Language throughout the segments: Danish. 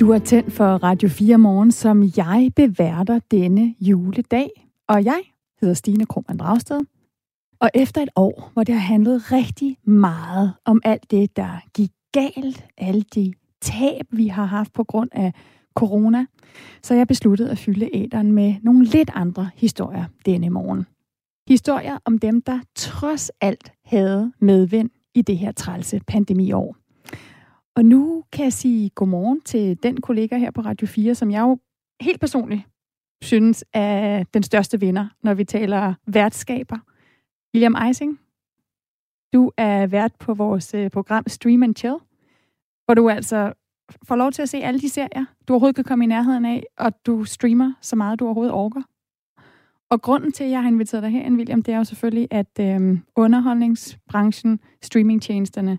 Du er tændt for Radio 4 Morgen, som jeg beværter denne juledag. Og jeg hedder Stine Krohmann Dragsted. Og efter et år, hvor det har handlet rigtig meget om alt det, der gik galt, alle de tab, vi har haft på grund af corona, så jeg besluttet at fylde æderen med nogle lidt andre historier denne morgen. Historier om dem, der trods alt havde medvind i det her trælse pandemiår. Og nu kan jeg sige godmorgen til den kollega her på Radio 4, som jeg jo helt personligt synes er den største vinder, når vi taler værtskaber. William Eising, du er vært på vores øh, program Stream and Chill, hvor du altså får lov til at se alle de serier, du overhovedet kan komme i nærheden af, og du streamer så meget, du overhovedet orker. Og grunden til, at jeg har inviteret dig herind, William, det er jo selvfølgelig, at øh, underholdningsbranchen, streamingtjenesterne,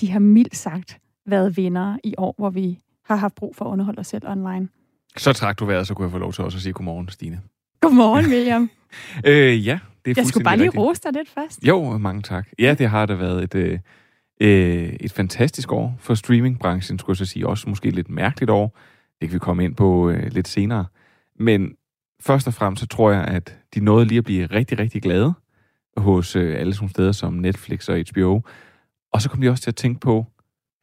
de har mildt sagt været vinder i år, hvor vi har haft brug for at underholde os selv online. Så trak du vejret, så kunne jeg få lov til også at sige godmorgen, Stine. Godmorgen, William. øh, ja, det er Jeg skulle bare lige rose dig lidt først. Jo, mange tak. Ja, det har da været et, øh, øh, et fantastisk år for streamingbranchen, skulle jeg så sige. Også måske lidt mærkeligt år. Det kan vi komme ind på øh, lidt senere. Men først og fremmest så tror jeg, at de nåede lige at blive rigtig, rigtig glade hos øh, alle sådan steder som Netflix og HBO. Og så kom de også til at tænke på,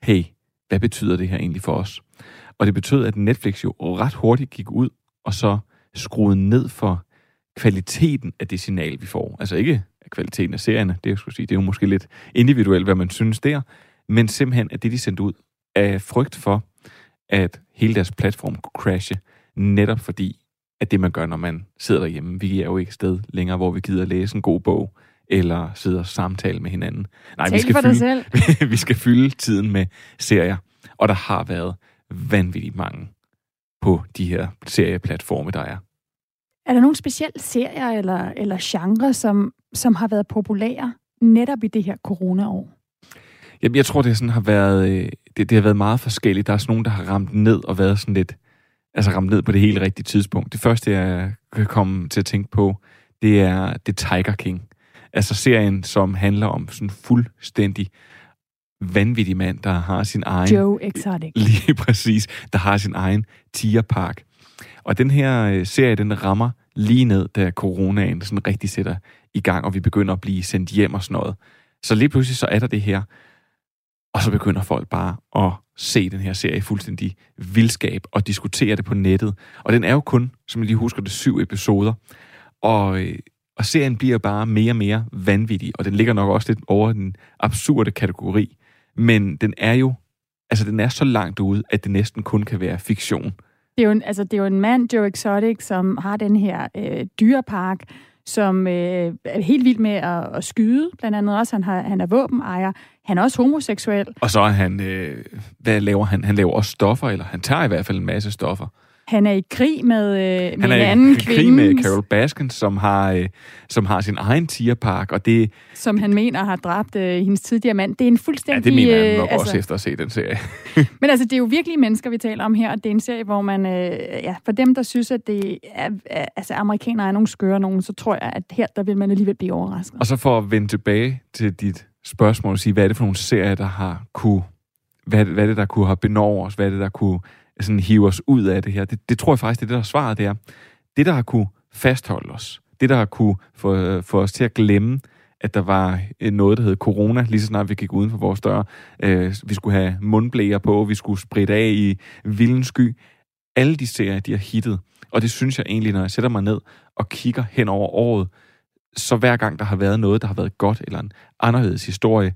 hey, hvad betyder det her egentlig for os? Og det betød, at Netflix jo ret hurtigt gik ud og så skruede ned for kvaliteten af det signal, vi får. Altså ikke kvaliteten af serierne, det, jeg skulle sige, det er jo måske lidt individuelt, hvad man synes der, men simpelthen, at det, de sendte ud, af frygt for, at hele deres platform kunne crashe, netop fordi, at det, man gør, når man sidder derhjemme, vi er jo ikke et sted længere, hvor vi gider læse en god bog, eller sidder og samtale med hinanden. Nej, vi skal, fylde, vi skal fylde tiden med serier, og der har været vanvittigt mange på de her serieplatforme, der er. Er der nogle specielle serier eller, eller genre, som, som har været populære netop i det her coronaår? Jamen, jeg tror, det sådan har været, øh, det, det har været meget forskelligt. Der er sådan nogen, der har ramt ned og været sådan lidt, altså ramt ned på det helt rigtige tidspunkt. Det første, jeg kan komme til at tænke på, det er The Tiger King. Altså serien, som handler om sådan fuldstændig vanvittig mand, der har sin egen... Joe Exotic. Lige præcis, der har sin egen tierpark. Og den her øh, serie, den rammer lige ned, da coronaen sådan rigtig sætter i gang, og vi begynder at blive sendt hjem og sådan noget. Så lige pludselig så er der det her, og så begynder folk bare at se den her serie fuldstændig vildskab og diskutere det på nettet. Og den er jo kun, som jeg lige husker det, syv episoder. Og, øh, og serien bliver bare mere og mere vanvittig, og den ligger nok også lidt over den absurde kategori. Men den er jo, altså den er så langt ude, at det næsten kun kan være fiktion. Det er jo en, altså, det er jo en mand, Joe Exotic, som har den her øh, dyrepark, som øh, er helt vild med at, at skyde, blandt andet også. Han, har, han er våbenejer. Han er også homoseksuel. Og så er han, øh, hvad laver han? Han laver også stoffer, eller han tager i hvert fald en masse stoffer. Han er i krig med, øh, med han er en anden i kvinde. krig med Carol Baskin, som har, øh, som har sin egen tierpark, og det... Som han mener har dræbt øh, hendes tidligere mand. Det er en fuldstændig... Ja, det mener øh, nok altså, også efter at se den serie. men altså, det er jo virkelig mennesker, vi taler om her, og det er en serie, hvor man... Øh, ja, for dem, der synes, at det er, er, altså, amerikanere er nogle skøre nogen, så tror jeg, at her, der vil man alligevel blive overrasket. Og så for at vende tilbage til dit spørgsmål og sige, hvad er det for nogle serier, der har kunne... Hvad, hvad er det, der kunne have benår os? Hvad er det, der kunne sådan hive os ud af det her. Det, det tror jeg faktisk, det er det, der er svaret, det er. Det, der har kunne fastholde os, det, der har kunne få, øh, få os til at glemme, at der var øh, noget, der hed corona, lige så snart vi gik uden for vores dør. Øh, vi skulle have mundblæger på, vi skulle spritte af i vildens sky. Alle de serier, de har hittet. Og det synes jeg egentlig, når jeg sætter mig ned og kigger hen over året, så hver gang der har været noget, der har været godt, eller en anderledes historie,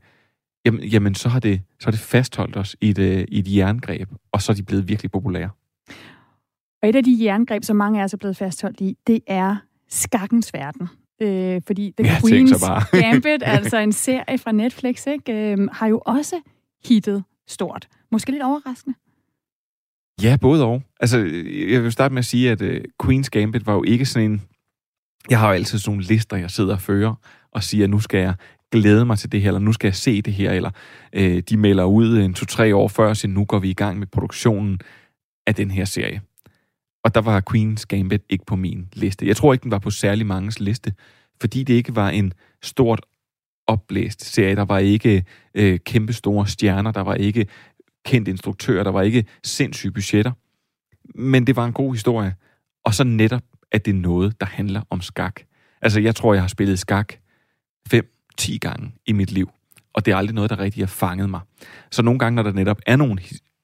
jamen, jamen så, har det, så har det fastholdt os i et, øh, i et jerngreb, og så er de blevet virkelig populære. Og et af de jerngreb, som mange af os er blevet fastholdt i, det er skakkens verden. Øh, fordi The Ja, Queen's bare. Gambit, altså en serie fra Netflix, ikke, øh, har jo også hittet stort. Måske lidt overraskende. Ja, både og. Altså, jeg vil starte med at sige, at uh, Queen's Gambit var jo ikke sådan en... Jeg har jo altid sådan nogle lister, jeg sidder og fører, og siger, at nu skal jeg glæde mig til det her, eller nu skal jeg se det her, eller øh, de melder ud en to-tre år før, så nu går vi i gang med produktionen af den her serie. Og der var Queen's Gambit ikke på min liste. Jeg tror ikke, den var på særlig manges liste, fordi det ikke var en stort oplæst serie. Der var ikke øh, kæmpe store stjerner, der var ikke kendt instruktører, der var ikke sindssyge budgetter. men det var en god historie. Og så netop, at det er noget, der handler om skak. Altså, jeg tror, jeg har spillet skak fem 5-10 gange i mit liv, og det er aldrig noget, der rigtig har fanget mig. Så nogle gange, når der netop er nogle,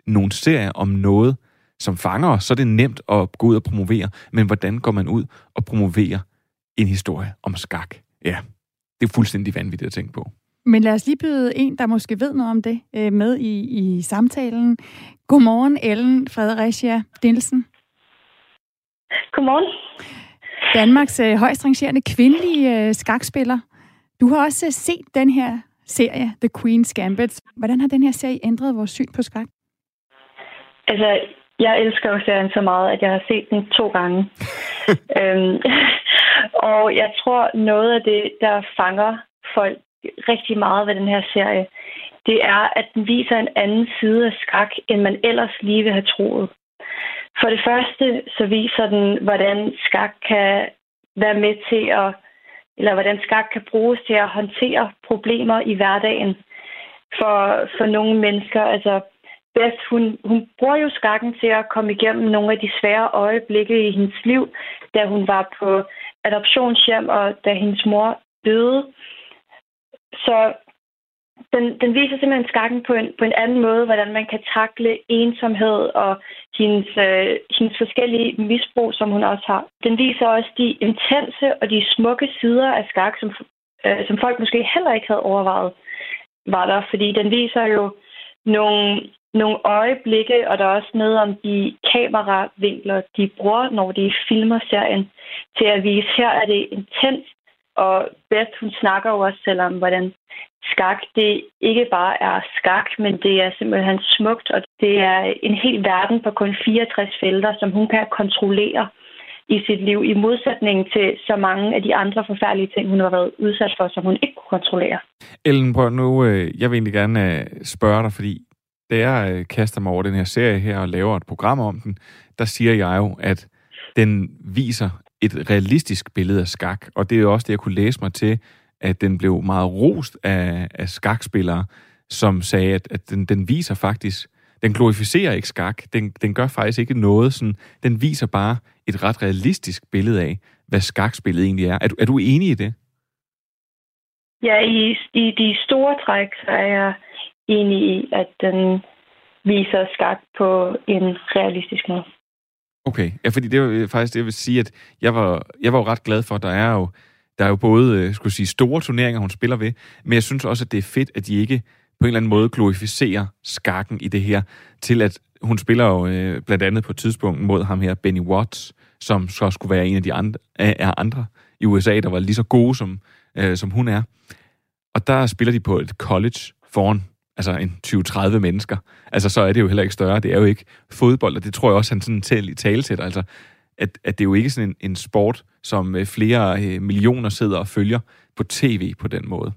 nogle serier om noget, som fanger os, så er det nemt at gå ud og promovere. Men hvordan går man ud og promoverer en historie om skak? Ja, det er fuldstændig vanvittigt at tænke på. Men lad os lige byde en, der måske ved noget om det, øh, med i, i samtalen. Godmorgen, Ellen Fredericia Dintelsen. Godmorgen. Danmarks øh, højst rangerende kvindelige øh, skakspiller. Du har også set den her serie, The Queen's Gambit. Hvordan har den her serie ændret vores syn på skak? Altså, jeg elsker jo serien så meget, at jeg har set den to gange. øhm, og jeg tror, noget af det, der fanger folk rigtig meget ved den her serie, det er, at den viser en anden side af skak, end man ellers lige vil have troet. For det første, så viser den, hvordan skak kan være med til at, eller hvordan skak kan bruges til at håndtere problemer i hverdagen for, for nogle mennesker. Altså, Beth, hun, hun bruger jo skakken til at komme igennem nogle af de svære øjeblikke i hendes liv, da hun var på adoptionshjem, og da hendes mor døde. Så den, den viser simpelthen skakken på en, på en anden måde, hvordan man kan takle ensomhed og hendes, øh, hendes forskellige misbrug, som hun også har. Den viser også de intense og de smukke sider af skak, som, øh, som folk måske heller ikke havde overvejet var der, fordi den viser jo nogle, nogle øjeblikke, og der er også noget om de kameravinkler, de bruger, når de filmer serien, til at vise, her er det intens, og Beth, hun snakker jo også selv om, hvordan skak, det ikke bare er skak, men det er simpelthen smukt, og det er en hel verden på kun 64 felter, som hun kan kontrollere i sit liv, i modsætning til så mange af de andre forfærdelige ting, hun har været udsat for, som hun ikke kunne kontrollere. Ellen, prøv nu, øh, jeg vil egentlig gerne øh, spørge dig, fordi da jeg øh, kaster mig over den her serie her og laver et program om den, der siger jeg jo, at den viser et realistisk billede af skak, og det er jo også det, jeg kunne læse mig til, at den blev meget rost af, af skakspillere, som sagde, at, at den, den viser faktisk, den glorificerer ikke skak, den, den gør faktisk ikke noget, sådan, den viser bare et ret realistisk billede af, hvad skakspillet egentlig er. Er du, er du enig i det? Ja, i, i de store træk, så er jeg enig i, at den viser skak på en realistisk måde. Okay, ja, fordi det var faktisk det, jeg vil sige, at jeg var, jeg var jo ret glad for, at der er jo, der er jo både øh, skulle sige, store turneringer, hun spiller ved, men jeg synes også, at det er fedt, at de ikke på en eller anden måde glorificerer skakken i det her, til at hun spiller jo øh, blandt andet på et tidspunkt mod ham her, Benny Watts, som så skulle være en af de andre, af andre i USA, der var lige så gode, som, øh, som hun er. Og der spiller de på et college foran altså en 20-30 mennesker. Altså, så er det jo heller ikke større. Det er jo ikke fodbold, og det tror jeg også, han sådan til, tale til Altså, at, at det er jo ikke sådan en, en sport, som øh, flere øh, millioner sidder og følger på tv på den måde.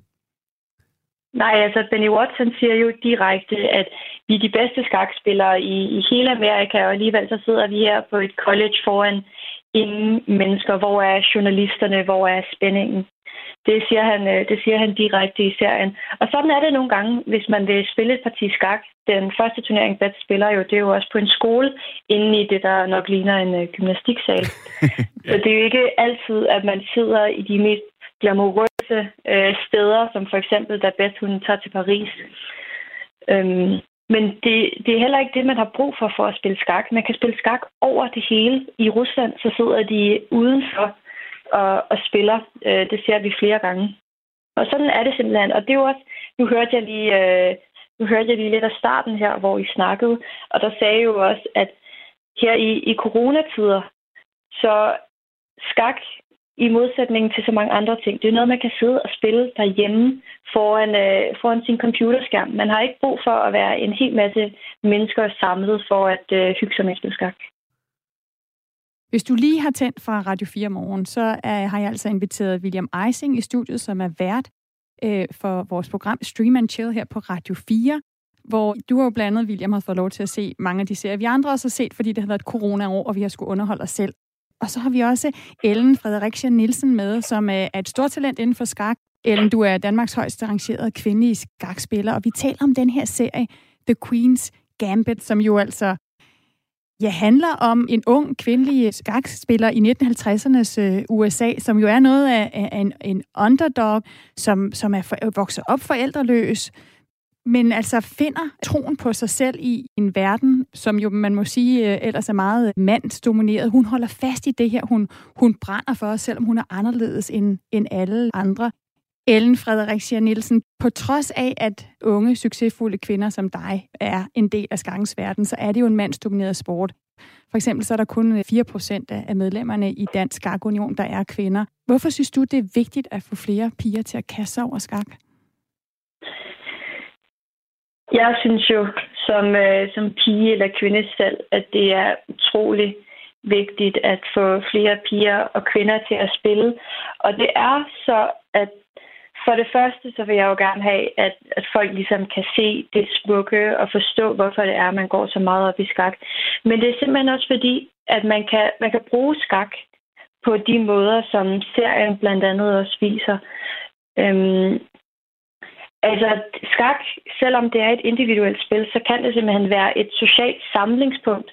Nej, altså Benny Watson siger jo direkte, at vi er de bedste skakspillere i, i hele Amerika, og alligevel så sidder vi her på et college foran ingen mennesker. Hvor er journalisterne? Hvor er spændingen? Det siger, han, øh, det siger han direkte i serien. Og sådan er det nogle gange, hvis man vil spille et parti skak. Den første turnering, Beth spiller jo, det er jo også på en skole, inde i det, der nok ligner en uh, gymnastiksal. ja. Så det er jo ikke altid, at man sidder i de mest glamourøse uh, steder, som for eksempel, da Beth hun tager til Paris. Um, men det, det er heller ikke det, man har brug for for at spille skak. Man kan spille skak over det hele. I Rusland så sidder de udenfor og, og spiller. Øh, det ser vi flere gange. Og sådan er det simpelthen. Og det er jo også, nu hørte jeg lige, øh, nu hørte jeg lige lidt af starten her, hvor I snakkede, og der sagde jo også, at her i, i coronatider, så skak i modsætning til så mange andre ting. Det er noget, man kan sidde og spille derhjemme foran, øh, foran sin computerskærm. Man har ikke brug for at være en hel masse mennesker samlet for at øh, hygge sig med at skak. Hvis du lige har tændt fra Radio 4 morgen, så er, har jeg altså inviteret William Eising i studiet, som er vært øh, for vores program Stream and Chill her på Radio 4, hvor du har jo blandt andet, William, har fået lov til at se mange af de serier, vi andre også har set, fordi det har været et corona-år, og vi har skulle underholde os selv. Og så har vi også Ellen Fredericia Nielsen med, som øh, er et stort talent inden for skak. Ellen, du er Danmarks højst rangerede kvindelige skakspiller, og vi taler om den her serie, The Queen's Gambit, som jo altså ja, handler om en ung kvindelig skakspiller i 1950'ernes øh, USA, som jo er noget af, af en, en underdog, som, som er for, vokset op forældreløs, men altså finder troen på sig selv i en verden, som jo man må sige øh, ellers er meget mandsdomineret. Hun holder fast i det her. Hun, hun brænder for selvom hun er anderledes end, end alle andre. Ellen Fredericia Nielsen, på trods af, at unge, succesfulde kvinder som dig er en del af skakkens verden, så er det jo en mandsdomineret sport. For eksempel så er der kun 4% af medlemmerne i Dansk Skakunion, der er kvinder. Hvorfor synes du, det er vigtigt at få flere piger til at kaste sig over skak? Jeg synes jo, som, øh, som pige eller kvinde selv, at det er utrolig vigtigt at få flere piger og kvinder til at spille. Og det er så, at for det første, så vil jeg jo gerne have, at, at folk ligesom kan se det smukke og forstå, hvorfor det er, at man går så meget op i skak. Men det er simpelthen også fordi, at man kan, man kan bruge skak på de måder, som serien blandt andet også viser. Øhm, altså, skak, selvom det er et individuelt spil, så kan det simpelthen være et socialt samlingspunkt.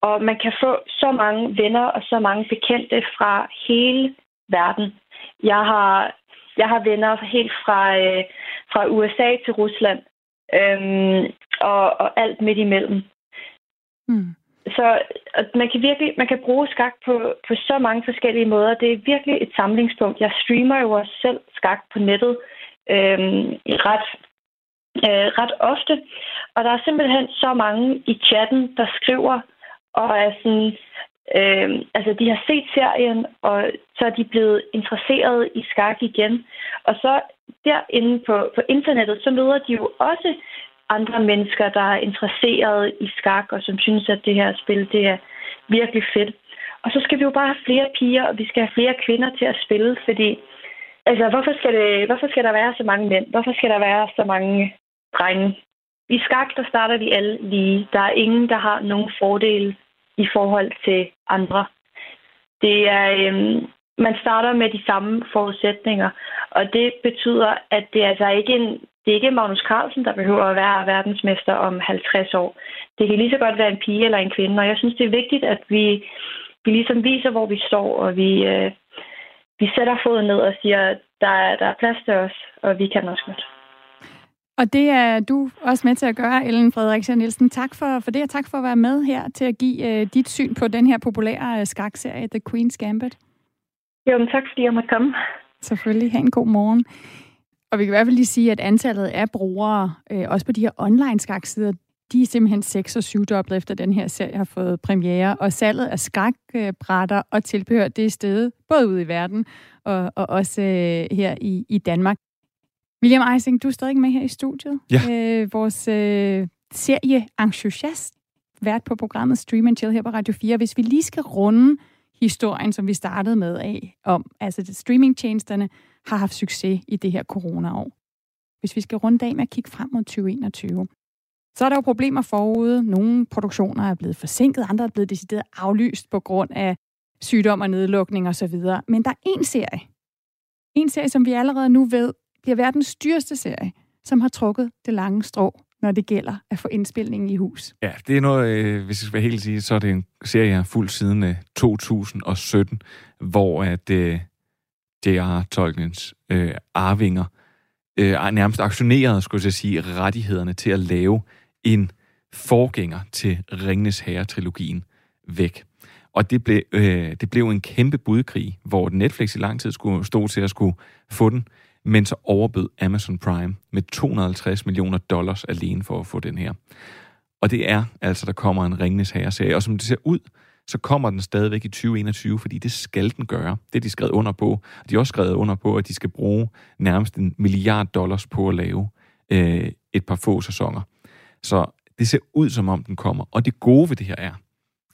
Og man kan få så mange venner og så mange bekendte fra hele verden. Jeg har jeg har venner helt fra, øh, fra USA til Rusland, øhm, og, og alt midt imellem. Mm. Så man kan virkelig man kan bruge skak på, på så mange forskellige måder. Det er virkelig et samlingspunkt. Jeg streamer jo også selv skak på nettet øhm, ret, øh, ret ofte. Og der er simpelthen så mange i chatten, der skriver og er sådan, Øh, altså, de har set serien, og så er de blevet interesseret i skak igen. Og så derinde på, på internettet, så møder de jo også andre mennesker, der er interesseret i skak, og som synes, at det her spil, det er virkelig fedt. Og så skal vi jo bare have flere piger, og vi skal have flere kvinder til at spille, fordi altså, hvorfor skal, det, hvorfor skal der være så mange mænd? Hvorfor skal der være så mange drenge? I skak, der starter vi alle lige. Der er ingen, der har nogen fordele i forhold til andre. Det er, øhm, man starter med de samme forudsætninger, og det betyder, at det er altså ikke en, det er ikke Magnus Carlsen, der behøver at være verdensmester om 50 år. Det kan lige så godt være en pige eller en kvinde, og jeg synes, det er vigtigt, at vi, vi ligesom viser, hvor vi står, og vi, øh, vi sætter foden ned og siger, at der er, der er plads til os, og vi kan også godt. Og det er du også med til at gøre, Ellen Frederiksen Nielsen. Tak for, for det, og tak for at være med her til at give uh, dit syn på den her populære uh, skakserie, The Queen's Gambit. Jo, men tak fordi jeg måtte komme. Selvfølgelig. Ha' en god morgen. Og vi kan i hvert fald lige sige, at antallet af brugere, øh, også på de her online skaksider, de er simpelthen 6 og 7 dobbelt efter den her serie har fået premiere, og salget af skakbrætter og tilbehør, det er stedet både ude i verden og, og også øh, her i, i Danmark. William Eising, du er stadig med her i studiet. Ja. Øh, vores øh, serie-entusiast, vært på programmet Stream and Chill her på Radio 4. Hvis vi lige skal runde historien, som vi startede med af, om altså streamingtjenesterne har haft succes i det her coronaår. Hvis vi skal runde af med at kigge frem mod 2021, så er der jo problemer forude. Nogle produktioner er blevet forsinket, andre er blevet decideret aflyst på grund af sygdom og nedlukning osv. Men der er en serie, en serie, som vi allerede nu ved bliver verdens dyreste serie, som har trukket det lange strå, når det gælder at få indspilningen i hus. Ja, det er noget, øh, hvis jeg skal være helt sige, så er det en serie, jeg har fuldt siden øh, 2017, hvor at øh, J.R. Tolkiens øh, arvinger øh, nærmest aktionerede, skulle jeg sige, rettighederne til at lave en forgænger til Ringnes Herre-trilogien væk. Og det blev, øh, det blev en kæmpe budkrig, hvor Netflix i lang tid skulle stå til at skulle få den men så overbød Amazon Prime med 250 millioner dollars alene for at få den her. Og det er altså, der kommer en Ringnes Herre-serie, og som det ser ud, så kommer den stadigvæk i 2021, fordi det skal den gøre. Det er de skrevet under på. Og De har også skrevet under på, at de skal bruge nærmest en milliard dollars på at lave øh, et par få sæsoner. Så det ser ud, som om den kommer. Og det gode ved det her er,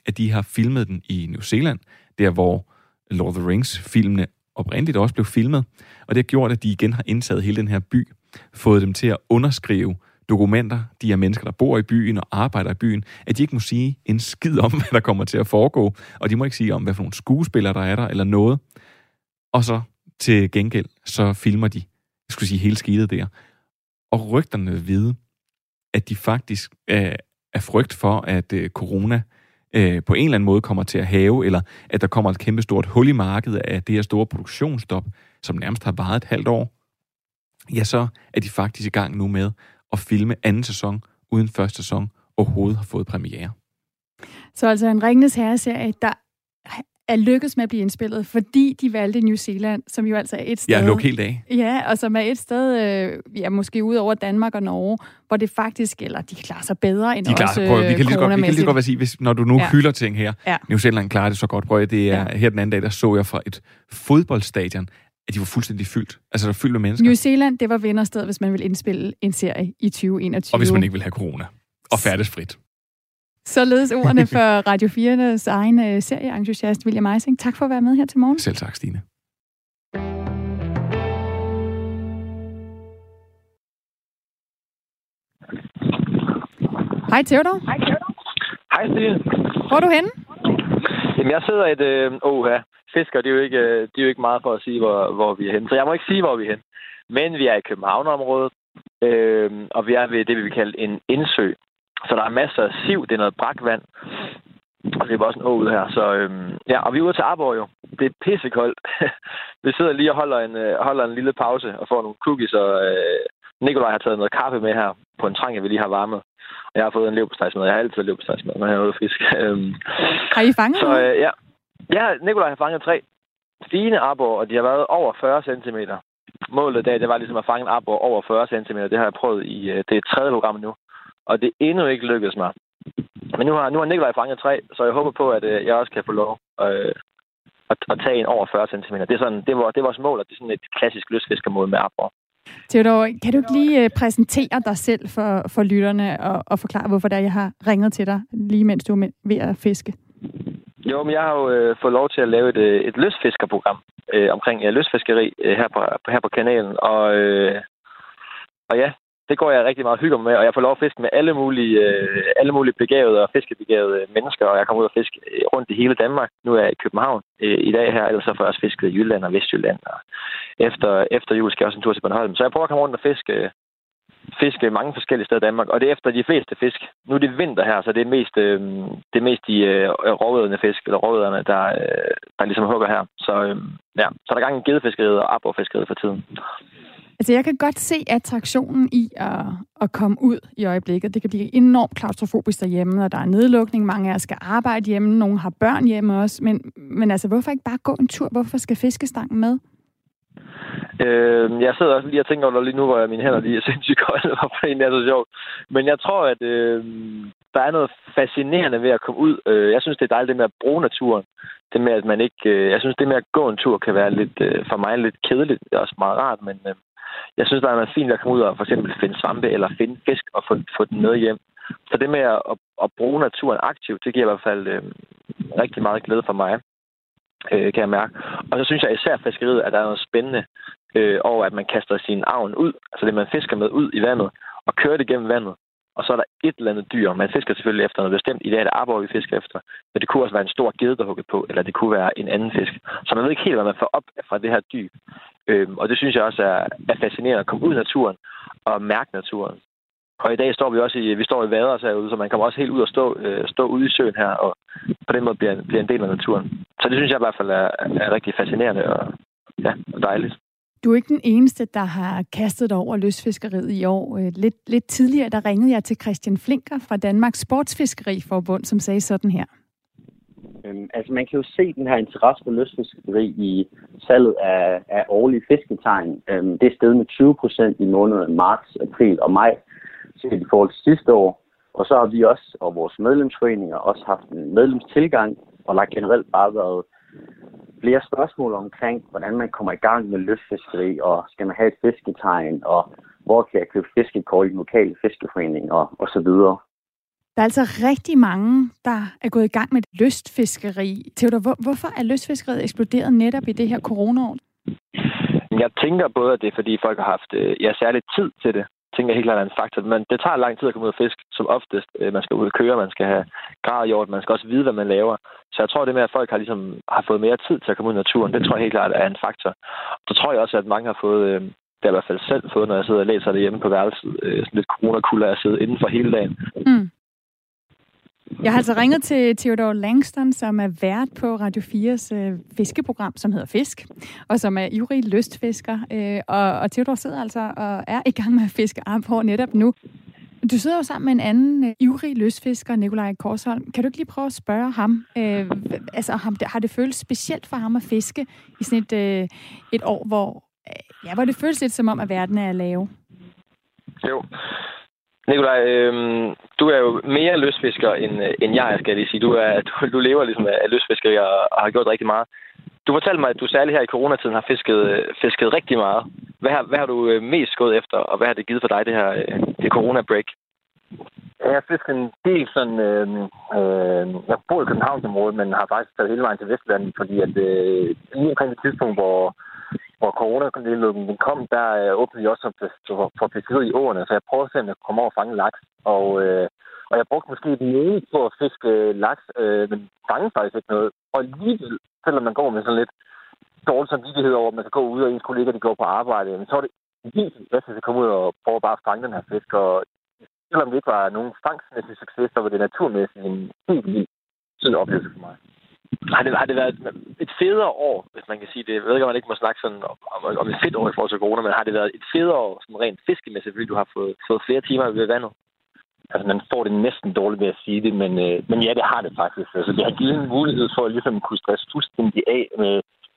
at de har filmet den i New Zealand, der hvor Lord of the Rings-filmene oprindeligt også blev filmet, og det har gjort, at de igen har indtaget hele den her by, fået dem til at underskrive dokumenter, de her mennesker, der bor i byen og arbejder i byen, at de ikke må sige en skid om, hvad der kommer til at foregå, og de må ikke sige om, hvad for nogle skuespillere, der er der, eller noget. Og så til gengæld, så filmer de, jeg skulle sige, hele skidtet der. Og rygterne vide, at de faktisk er, er frygt for, at uh, corona øh, på en eller anden måde kommer til at have, eller at der kommer et kæmpe stort hul i markedet af det her store produktionsstop, som nærmest har varet et halvt år, ja, så er de faktisk i gang nu med at filme anden sæson, uden første sæson overhovedet har fået premiere. Så altså en Ringnes Herre-serie, der er lykkedes med at blive indspillet, fordi de valgte New Zealand, som jo altså er et sted... Ja, luk helt af. Ja, og som er et sted, øh, ja, måske ud over Danmark og Norge, hvor det faktisk, eller de klarer sig bedre end de klarer, også prøv, vi kan lige godt, vi kan lige godt sige, hvis, når du nu ja. hylder ting her, ja. New Zealand klarer det så godt, prøv det er, ja. her den anden dag, der så jeg fra et fodboldstadion, at de var fuldstændig fyldt. Altså, der var fyldt med mennesker. New Zealand, det var vindersted, hvis man vil indspille en serie i 2021. Og hvis man ikke vil have corona. Og færdes frit. Således ordene for Radio 4's egen uh, serieentusiast, William Eising. Tak for at være med her til morgen. Selv tak, Stine. Hej Theodor. Hej Theodor. Hej Stine. Hvor er du henne? Jamen, jeg sidder i et... Øh, oh, ja. Fisker, det er, jo ikke, øh, det er jo ikke meget for at sige, hvor, hvor vi er henne. Så jeg må ikke sige, hvor vi er henne. Men vi er i Københavnområdet, øh, og vi er ved det, vi vil kalde en indsø. Så der er masser af siv, det er noget brakvand. Og det er også en å ud her. Så, øhm, ja, og vi er ude til Arborg jo. Det er pissekoldt. vi sidder lige og holder en, øh, holder en lille pause og får nogle cookies. Og øh, Nikolaj har taget noget kaffe med her på en trang, vi lige har varmet. Og jeg har fået en leverpostejsmad. Jeg har altid leverpostejsmad, når jeg er ude fisk. Øhm, har I fanget Så øh, ja. ja, Nikolaj har fanget tre fine arbor, og de har været over 40 cm. Målet i dag, det var ligesom at fange en arbor over 40 cm. Det har jeg prøvet i, øh, det er tredje program nu og det er endnu ikke lykkedes mig. Men nu har, nu har Nikolaj fanget tre, så jeg håber på, at øh, jeg også kan få lov øh, at, at tage en over 40 cm. Det er, sådan, det, var, det er vores mål, og det er sådan et klassisk lystfiskermål med arbor. Theodor, kan du ikke lige øh, præsentere dig selv for, for lytterne og, og forklare, hvorfor der jeg har ringet til dig, lige mens du er ved at fiske? Jo, men jeg har jo øh, fået lov til at lave et, øh, et lystfiskerprogram øh, omkring ja, lystfiskeri øh, her, på, her på kanalen. Og, øh, og ja, det går jeg rigtig meget hygge med, og jeg får lov at fiske med alle mulige, øh, alle mulige begavede og fiskebegavede øh, mennesker, og jeg kommer ud og fiske øh, rundt i hele Danmark. Nu er jeg i København øh, i dag her, ellers så får jeg også fisket i Jylland og Vestjylland, og efter, efter jul skal jeg også en tur til Bornholm. Så jeg prøver at komme rundt og fiske, øh, fiske mange forskellige steder i Danmark, og det er efter de fleste fisk. Nu er det vinter her, så det er mest, øh, det er mest de øh, råvedende fisk, eller råvederne, der, øh, der ligesom hugger her. Så, øh, ja. så der er gang i gedefiskeriet og aborfiskeriet for tiden. Altså, jeg kan godt se attraktionen i at, at komme ud i øjeblikket. Det kan blive enormt klaustrofobisk derhjemme, og der er nedlukning. Mange af jer skal arbejde hjemme. Nogle har børn hjemme også. Men, men altså, hvorfor ikke bare gå en tur? Hvorfor skal fiskestangen med? Øh, jeg sidder også lige og tænker over lige nu, hvor mine hænder lige er sindssygt kolde, hvorfor det er så sjovt. Men jeg tror, at øh, der er noget fascinerende ved at komme ud. Øh, jeg synes, det er dejligt det med at bruge naturen. Det med, at man ikke... Øh, jeg synes, det med at gå en tur kan være lidt, øh, for mig lidt kedeligt. Det er også meget rart, men øh, jeg synes, der er noget fint at komme ud og for eksempel finde svampe eller finde fisk og få, få den med hjem. Så det med at, at, at bruge naturen aktivt, det giver i hvert fald øh, rigtig meget glæde for mig, øh, kan jeg mærke. Og så synes jeg især fiskeriet, at der er noget spændende øh, over, at man kaster sin avn ud, altså det, man fisker med ud i vandet, og kører det gennem vandet. Og så er der et eller andet dyr. Man fisker selvfølgelig efter noget bestemt. I dag er det arbor, vi fisker efter. Men det kunne også være en stor gedde, der hugget på, eller det kunne være en anden fisk. Så man ved ikke helt, hvad man får op fra det her dyb. Øhm, og det synes jeg også er, er fascinerende at komme ud i naturen og mærke naturen. Og i dag står vi også i, vi står i vaders herude, så man kommer også helt ud og stå, øh, stå ude i søen her, og på den måde bliver, bliver en del af naturen. Så det synes jeg i hvert fald er, er rigtig fascinerende og, ja, og dejligt. Du er ikke den eneste, der har kastet over løsfiskeriet i år. Øh, lidt, lidt tidligere, der ringede jeg til Christian Flinker fra Danmarks Sportsfiskeriforbund, som sagde sådan her. Øhm, altså man kan jo se den her interesse for løsfiskeri i salget af, af årlige fisketegn. Øhm, det er steget med 20 procent i månederne marts, april og maj, set i forhold til sidste år. Og så har vi også, og vores medlemsforeninger, også haft en medlemstilgang, og der har generelt bare været flere spørgsmål omkring, hvordan man kommer i gang med løsfiskeri, og skal man have et fisketegn, og hvor kan jeg købe fiskekort i den lokale fiskeforening, og, og så videre. Der er altså rigtig mange, der er gået i gang med lystfiskeri. Theodor, hvor, hvorfor er lystfiskeriet eksploderet netop i det her coronaår? Jeg tænker både, at det er, fordi folk har haft øh, ja, særlig tid til det. Jeg tænker helt klart er en faktor. Men det tager lang tid at komme ud og fiske, som oftest. Øh, man skal ud og køre, man skal have gradjord, man skal også vide, hvad man laver. Så jeg tror, det med, at folk har, ligesom, har fået mere tid til at komme ud i naturen, det tror jeg helt klart er en faktor. Så tror jeg også, at mange har fået, øh, det har jeg i hvert fald selv fået, når jeg sidder og læser det hjemme på værelset, sådan lidt corona at sidde inden for hele dagen. Mm. Jeg har altså ringet til Theodor Langston, som er vært på Radio 4's øh, fiskeprogram, som hedder Fisk, og som er ivrig lystfisker. Øh, og, og Theodor sidder altså og er i gang med at fiske på netop nu. Du sidder jo sammen med en anden øh, ivrig lystfisker, Nikolaj Korsholm. Kan du ikke lige prøve at spørge ham? Øh, altså, ham, har det føles specielt for ham at fiske i sådan et, øh, et år, hvor, øh, ja, hvor det føles lidt som om, at verden er lave? Jo. Nikolaj, øh, du er jo mere løsfisker, end, øh, end jeg skal lige sige. Du, er, du, du lever ligesom af løsfiskeri og, og har gjort rigtig meget. Du fortalte mig, at du særligt her i coronatiden har fisket, øh, fisket rigtig meget. Hvad har, hvad har du øh, mest gået efter, og hvad har det givet for dig, det her det corona-break? Jeg har fisket en del sådan... Øh, øh, jeg bor i Københavnsområdet, men har faktisk taget hele vejen til Vestland, fordi at øh, lige omkring det tidspunkt, hvor hvor coronanedlukningen kom, der øh, åbnede jeg også for, for fiskeri i åerne, så jeg prøvede selv at komme over og fange laks. Og, øh, og jeg brugte måske et ene på at fiske øh, laks, øh, men fangede faktisk ikke noget. Og alligevel, selvom man går med sådan lidt dårlig samvittighed over, at man kan gå ud, og ens kollegaer de går på arbejde, men så er det helt bedst, at komme ud og prøve bare at fange den her fisk. Og selvom det ikke var nogen fangstmæssig succes, så var det naturmæssigt en helt vild sådan oplevelse for mig. Har det, har det været et federe år, hvis man kan sige det? Jeg ved ikke, om man ikke må snakke sådan om, om, et fedt år i forhold til corona, men har det været et federe år, sådan rent fiskemæssigt, fordi du har fået, fået flere timer ved vandet? Altså, man får det næsten dårligt ved at sige det, men, øh, men ja, det har det faktisk. Altså, det har givet en mulighed for ligesom at ligesom kunne stresse fuldstændig af med,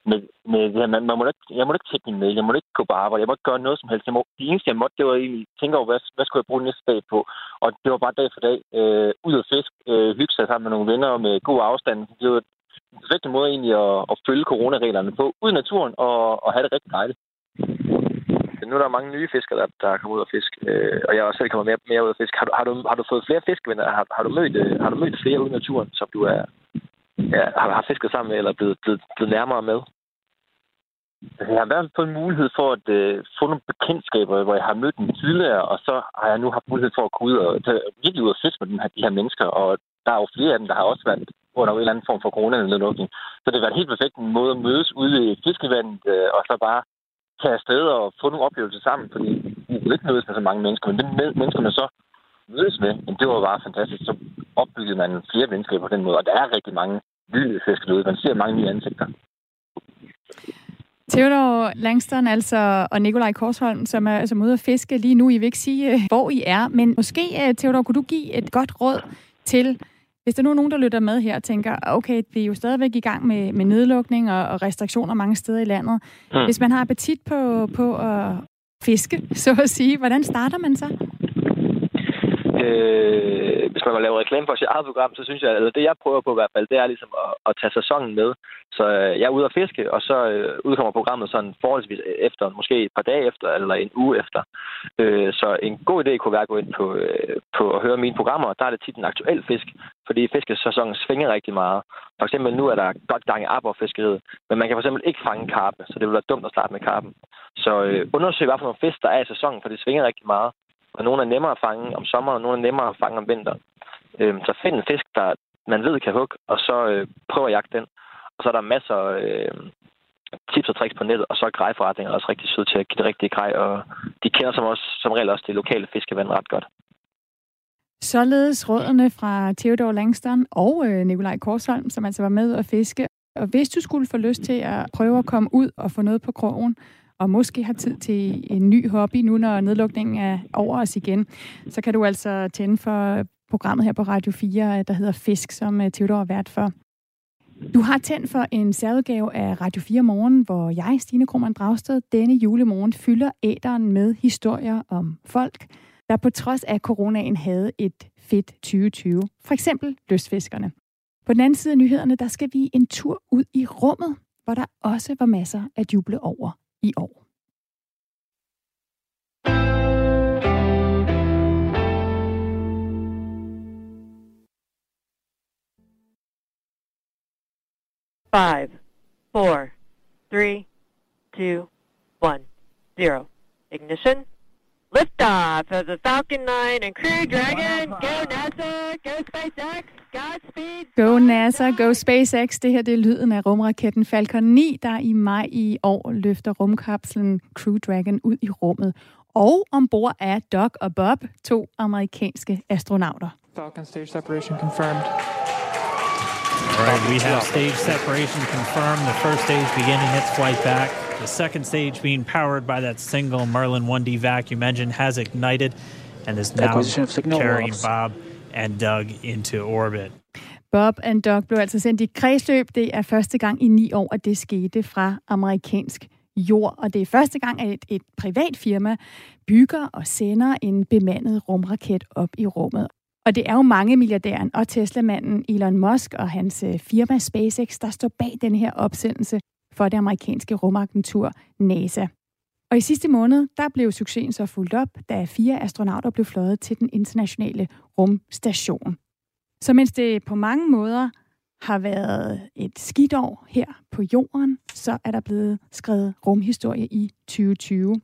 med, med det her. Man, man må ikke, jeg må ikke tjekke min mail, jeg må ikke gå på arbejde, jeg må ikke gøre noget som helst. Jeg må, det eneste, jeg måtte, det var egentlig tænke over, hvad, hvad skulle jeg bruge næste dag på? Og det var bare dag for dag. Øh, ud og fisk, øh, hygge sig sammen med nogle venner med god afstand. Det var den perfekte måde egentlig at, at følge coronareglerne på, ud i naturen og, og have det rigtig dejligt. Nu er der mange nye fiskere, der, der kommer ud og fisk, øh, og jeg har også selv kommet mere, mere ud af fisk. Har du, har du, har du fået flere fiskevenner? Har, har, du mødt, øh, har du mødt flere ud i naturen, som du er, ja, har, har fisket sammen med, eller blevet, blevet, blevet nærmere med? Jeg har i hvert fald fået mulighed for at øh, få nogle bekendtskaber, hvor jeg har mødt dem tidligere, og så har jeg nu haft mulighed for at gå ud og tage virkelig ud og fiske med den her, de her mennesker. Og der er jo flere af dem, der har også været under en eller anden form for coronanedlukning. Så det har været helt perfekt en måde at mødes ude i fiskevandet, øh, og så bare tage afsted og få nogle oplevelser sammen, fordi vi kunne ikke mødes med så mange mennesker, men de mennesker, man så mødes med, jamen, det var bare fantastisk. Så opbyggede man flere venskaber på den måde, og der er rigtig mange vilde fiskere ude. Man ser mange nye ansigter. Theodor Langston altså, og Nikolaj Korsholm, som er altså, ude at fiske lige nu. I vil ikke sige, øh, hvor I er, men måske, øh, Theodor, kunne du give et godt råd til, hvis der nu er nogen, der lytter med her og tænker, okay, vi er jo stadigvæk i gang med, med nedlukning og, og restriktioner mange steder i landet. Mm. Hvis man har appetit på, på at fiske, så at sige, hvordan starter man så? Øh, hvis man vil lave reklame for sit eget program, så synes jeg, eller det jeg prøver på i hvert fald, det er ligesom at, at tage sæsonen med. Så øh, jeg er ude at fiske, og så øh, udkommer programmet sådan forholdsvis øh, efter, måske et par dage efter, eller en uge efter. Øh, så en god idé kunne være at gå ind på, øh, på at høre mine programmer, og der er det tit en aktuel fisk, fordi fiskesæsonen svinger rigtig meget. For eksempel nu er der godt gang i fiskeriet, men man kan for eksempel ikke fange karpe, så det vil være dumt at starte med karpen. Så øh, undersøg, hvad for nogle fisk der er i sæsonen, for det svinger rigtig meget. Og nogle er nemmere at fange om sommeren, og nogle er nemmere at fange om vinteren. Øh, så find en fisk, der man ved kan hugge, og så øh, prøv at jagte den. Og så er der masser af øh, tips og tricks på nettet, og så er grejforretninger også rigtig søde til at give det rigtige grej, og de kender som, også, som regel også det lokale fiskevand ret godt. Således rådene fra Theodor Langston og øh, Nikolaj Korsholm, som altså var med at fiske. Og hvis du skulle få lyst til at prøve at komme ud og få noget på krogen, og måske har tid til en ny hobby nu, når nedlukningen er over os igen, så kan du altså tænde for programmet her på Radio 4, der hedder Fisk, som øh, Theodor er vært for. Du har tændt for en særudgave af Radio 4 Morgen, hvor jeg, Stine Krohmann Dragsted, denne julemorgen fylder æderen med historier om folk, der på trods af coronaen havde et fedt 2020. For eksempel lystfiskerne. På den anden side af nyhederne, der skal vi en tur ud i rummet, hvor der også var masser at juble over i år. Five, four, three, two, one, zero. Ignition. Liftoff of the Falcon 9 and Crew Dragon. Go NASA, go SpaceX. Go NASA, go SpaceX. Det her det er lyden af rumraketten Falcon 9, der i maj i år løfter rumkapslen Crew Dragon ud i rummet. Og ombord er Doc og Bob, to amerikanske astronauter. Falcon stage separation confirmed. All right, we have stage separation confirmed. The first stage beginning its flight back. The second stage being powered by that single Merlin 1D vacuum engine has ignited and is now carrying. Bob and Doug into orbit. Bob and Doug blev altså sendt i kredsløb. Det er første gang i ni år, at det skete fra amerikansk jord. Og det er første gang, at et, et privat firma bygger og sender en bemandet rumraket op i rummet. Og det er jo mange milliardæren og Tesla-manden Elon Musk og hans øh, firma SpaceX, der står bag den her opsendelse for det amerikanske rumagentur NASA. Og i sidste måned, der blev succesen så fuldt op, da fire astronauter blev fløjet til den internationale rumstation. Så mens det på mange måder har været et skidt år her på jorden, så er der blevet skrevet rumhistorie i 2020.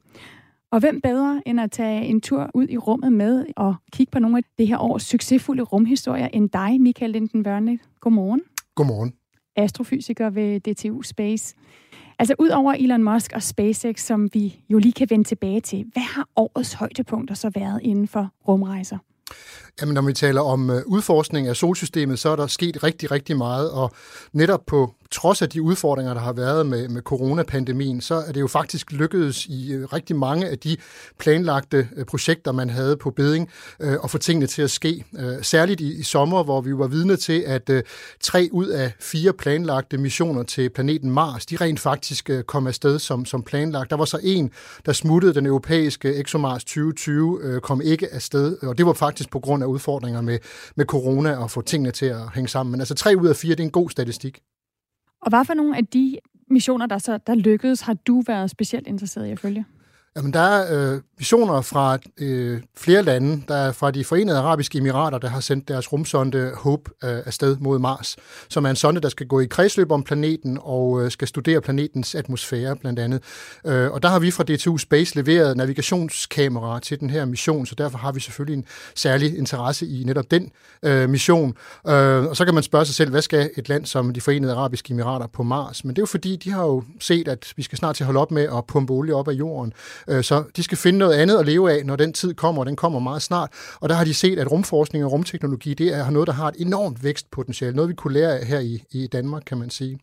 Og hvem bedre end at tage en tur ud i rummet med og kigge på nogle af det her års succesfulde rumhistorier end dig, Michael Linden Børne. Godmorgen. Godmorgen. Astrofysiker ved DTU Space. Altså ud over Elon Musk og SpaceX, som vi jo lige kan vende tilbage til, hvad har årets højdepunkter så været inden for rumrejser? Jamen, når vi taler om øh, udforskning af solsystemet, så er der sket rigtig, rigtig meget, og netop på trods af de udfordringer, der har været med, med coronapandemien, så er det jo faktisk lykkedes i øh, rigtig mange af de planlagte øh, projekter, man havde på beding, øh, at få tingene til at ske. Øh, særligt i, i sommer, hvor vi var vidne til, at øh, tre ud af fire planlagte missioner til planeten Mars, de rent faktisk øh, kom afsted som, som planlagt. Der var så en, der smuttede den europæiske ExoMars 2020, øh, kom ikke afsted, og det var faktisk på grund af udfordringer med, med corona og få tingene til at hænge sammen. Men altså tre ud af fire, det er en god statistik. Og hvad for nogle af de missioner, der så der lykkedes, har du været specielt interesseret i at følge? Jamen, der er øh, visioner fra øh, flere lande. Der er fra de forenede arabiske emirater, der har sendt deres rumsonde Hope øh, afsted mod Mars, som er en sonde, der skal gå i kredsløb om planeten og øh, skal studere planetens atmosfære blandt andet. Øh, og der har vi fra DTU Space leveret navigationskameraer til den her mission, så derfor har vi selvfølgelig en særlig interesse i netop den øh, mission. Øh, og så kan man spørge sig selv, hvad skal et land som de forenede arabiske emirater på Mars? Men det er jo fordi, de har jo set, at vi skal snart til at holde op med at pumpe olie op af jorden. Øh, så de skal finde noget andet at leve af, når den tid kommer, og den kommer meget snart. Og der har de set, at rumforskning og rumteknologi, det er noget, der har et enormt vækstpotentiale. Noget, vi kunne lære af her i, i Danmark, kan man sige.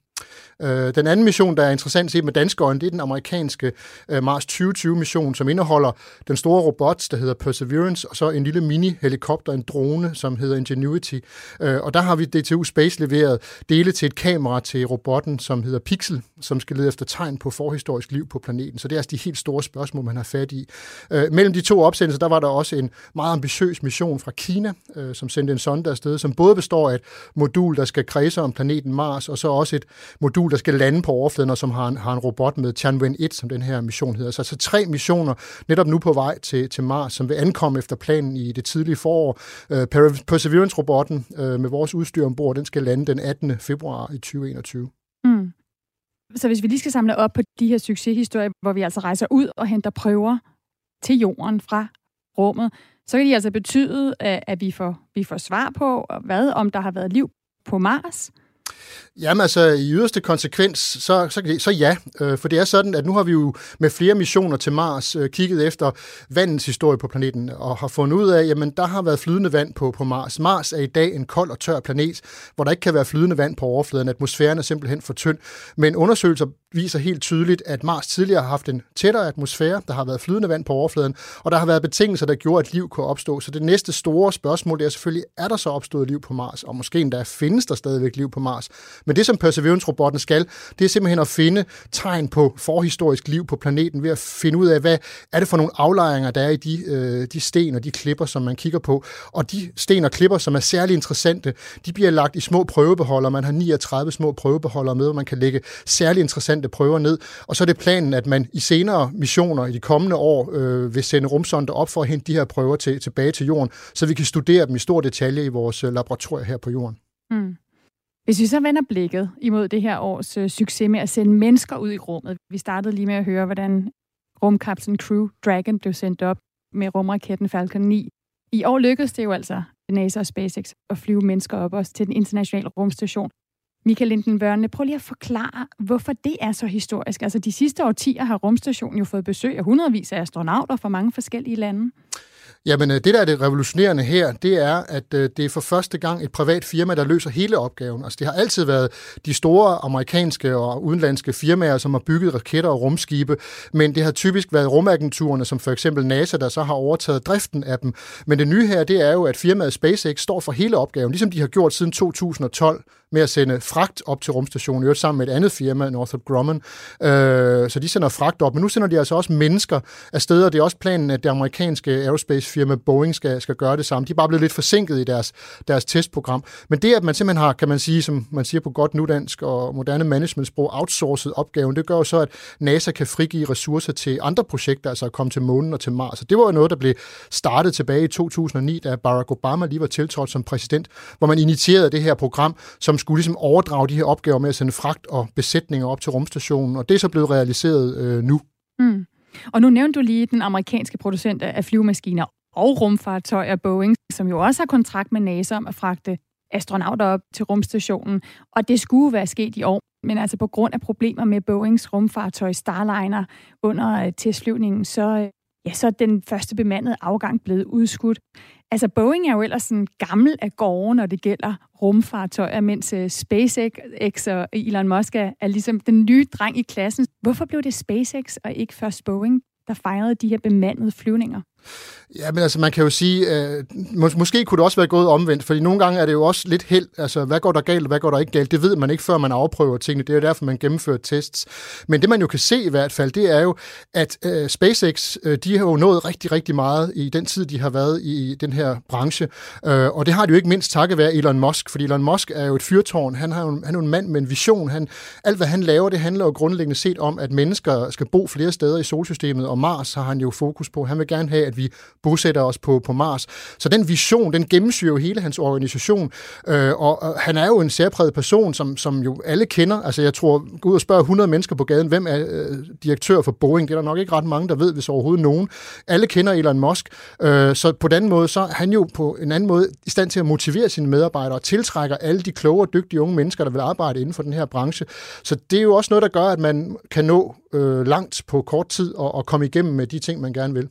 Øh, Den anden mission, der er interessant set med danske øjne, det er den amerikanske øh, Mars 2020-mission, som indeholder den store robot, der hedder Perseverance, og så en lille mini-helikopter, en drone, som hedder Ingenuity. Øh, Og der har vi DTU Space leveret dele til et kamera til robotten, som hedder Pixel, som skal lede efter tegn på forhistorisk liv på planeten. Så det er altså de helt store spørgsmål, man har fat i. Øh, Mellem de to opsendelser, der var der også en meget ambitiøs mission fra Kina, øh, som sendte en sonde afsted, som både består af et modul, der skal kredse om planeten Mars, og så også et modul, der skal lande på overfladen, og som har en, har en robot med Tianwen-1, som den her mission hedder. Så altså tre missioner netop nu på vej til, til Mars, som vil ankomme efter planen i det tidlige forår. Øh, Perseverance-robotten øh, med vores udstyr ombord, den skal lande den 18. februar i 2021. Mm. Så hvis vi lige skal samle op på de her succeshistorier, hvor vi altså rejser ud og henter prøver til jorden fra rummet, så kan de altså betyde, at at vi får, vi får svar på, hvad om der har været liv på Mars. Jamen altså, i yderste konsekvens, så, så, så ja. Øh, for det er sådan, at nu har vi jo med flere missioner til Mars øh, kigget efter vandens historie på planeten, og har fundet ud af, jamen der har været flydende vand på, på Mars. Mars er i dag en kold og tør planet, hvor der ikke kan være flydende vand på overfladen. Atmosfæren er simpelthen for tynd. Men undersøgelser viser helt tydeligt, at Mars tidligere har haft en tættere atmosfære, der har været flydende vand på overfladen, og der har været betingelser, der gjorde, at liv kunne opstå. Så det næste store spørgsmål det er selvfølgelig, er der så opstået liv på Mars? Og måske endda findes der stadigvæk liv på Mars. Men det, som Perseverance-robotten skal, det er simpelthen at finde tegn på forhistorisk liv på planeten ved at finde ud af, hvad er det for nogle aflejringer, der er i de, øh, de sten og de klipper, som man kigger på. Og de sten og klipper, som er særlig interessante, de bliver lagt i små prøvebeholdere. Man har 39 små prøvebeholdere med, hvor man kan lægge særlig interessante prøver ned. Og så er det planen, at man i senere missioner i de kommende år øh, vil sende rumsonder op for at hente de her prøver til, tilbage til jorden, så vi kan studere dem i stor detalje i vores øh, laboratorier her på jorden. Mm. Hvis vi så vender blikket imod det her års øh, succes med at sende mennesker ud i rummet. Vi startede lige med at høre, hvordan rumkapslen Crew Dragon blev sendt op med rumraketten Falcon 9. I år lykkedes det jo altså NASA og SpaceX at flyve mennesker op også til den internationale rumstation. Michael Linden Børne, prøv lige at forklare, hvorfor det er så historisk. Altså de sidste årtier har rumstationen jo fået besøg af hundredvis af astronauter fra mange forskellige lande. Jamen, øh, det der er det revolutionerende her, det er, at øh, det er for første gang et privat firma, der løser hele opgaven. Altså, det har altid været de store amerikanske og udenlandske firmaer, som har bygget raketter og rumskibe, men det har typisk været rumagenturerne, som for eksempel NASA, der så har overtaget driften af dem. Men det nye her, det er jo, at firmaet SpaceX står for hele opgaven, ligesom de har gjort siden 2012 med at sende fragt op til rumstationen, øvrigt sammen med et andet firma, Northrop Grumman. Øh, så de sender fragt op, men nu sender de altså også mennesker afsted, og det er også planen, at det amerikanske aerospace firma Boeing skal, skal gøre det samme. De er bare blevet lidt forsinket i deres, deres testprogram. Men det, at man simpelthen har, kan man sige, som man siger på godt nudansk og moderne managementsprog, outsourcet opgaven, det gør jo så, at NASA kan frigive ressourcer til andre projekter, altså at komme til månen og til Mars. Og det var jo noget, der blev startet tilbage i 2009, da Barack Obama lige var tiltrådt som præsident, hvor man initierede det her program, som skulle ligesom overdrage de her opgaver med at sende fragt og besætninger op til rumstationen, og det er så blevet realiseret øh, nu. Mm. Og nu nævnte du lige den amerikanske producent af flyvemaskiner og rumfartøjer, Boeing, som jo også har kontrakt med NASA om at fragte astronauter op til rumstationen, og det skulle være sket i år. Men altså på grund af problemer med Boeings rumfartøj Starliner under øh, testflyvningen, så, øh, ja, så er den første bemandede afgang blevet udskudt. Altså Boeing er jo ellers sådan gammel af gårde, når det gælder rumfartøjer, mens øh, SpaceX og Elon Musk er, er ligesom den nye dreng i klassen. Hvorfor blev det SpaceX og ikke først Boeing, der fejrede de her bemandede flyvninger? Ja, men altså man kan jo sige, øh, mås- måske kunne det også være gået omvendt, fordi nogle gange er det jo også lidt held, altså hvad går der galt, og hvad går der ikke galt, det ved man ikke, før man afprøver tingene, det er jo derfor, man gennemfører tests. Men det man jo kan se i hvert fald, det er jo, at øh, SpaceX, øh, de har jo nået rigtig, rigtig meget i den tid, de har været i den her branche, øh, og det har de jo ikke mindst takket være Elon Musk, fordi Elon Musk er jo et fyrtårn, han, har jo, han er jo en mand med en vision, han, alt hvad han laver, det handler jo grundlæggende set om, at mennesker skal bo flere steder i solsystemet, og Mars har han jo fokus på, han vil gerne have, at vi bosætter os på, på Mars. Så den vision, den gennemsyrer jo hele hans organisation, øh, og, og han er jo en særpræget person, som, som jo alle kender. Altså jeg tror, gå ud og spørge 100 mennesker på gaden, hvem er øh, direktør for Boeing? Det er der nok ikke ret mange, der ved, hvis overhovedet nogen. Alle kender Elon Musk, øh, så på den måde, så er han jo på en anden måde i stand til at motivere sine medarbejdere og tiltrækker alle de kloge og dygtige unge mennesker, der vil arbejde inden for den her branche. Så det er jo også noget, der gør, at man kan nå øh, langt på kort tid og, og komme igennem med de ting, man gerne vil.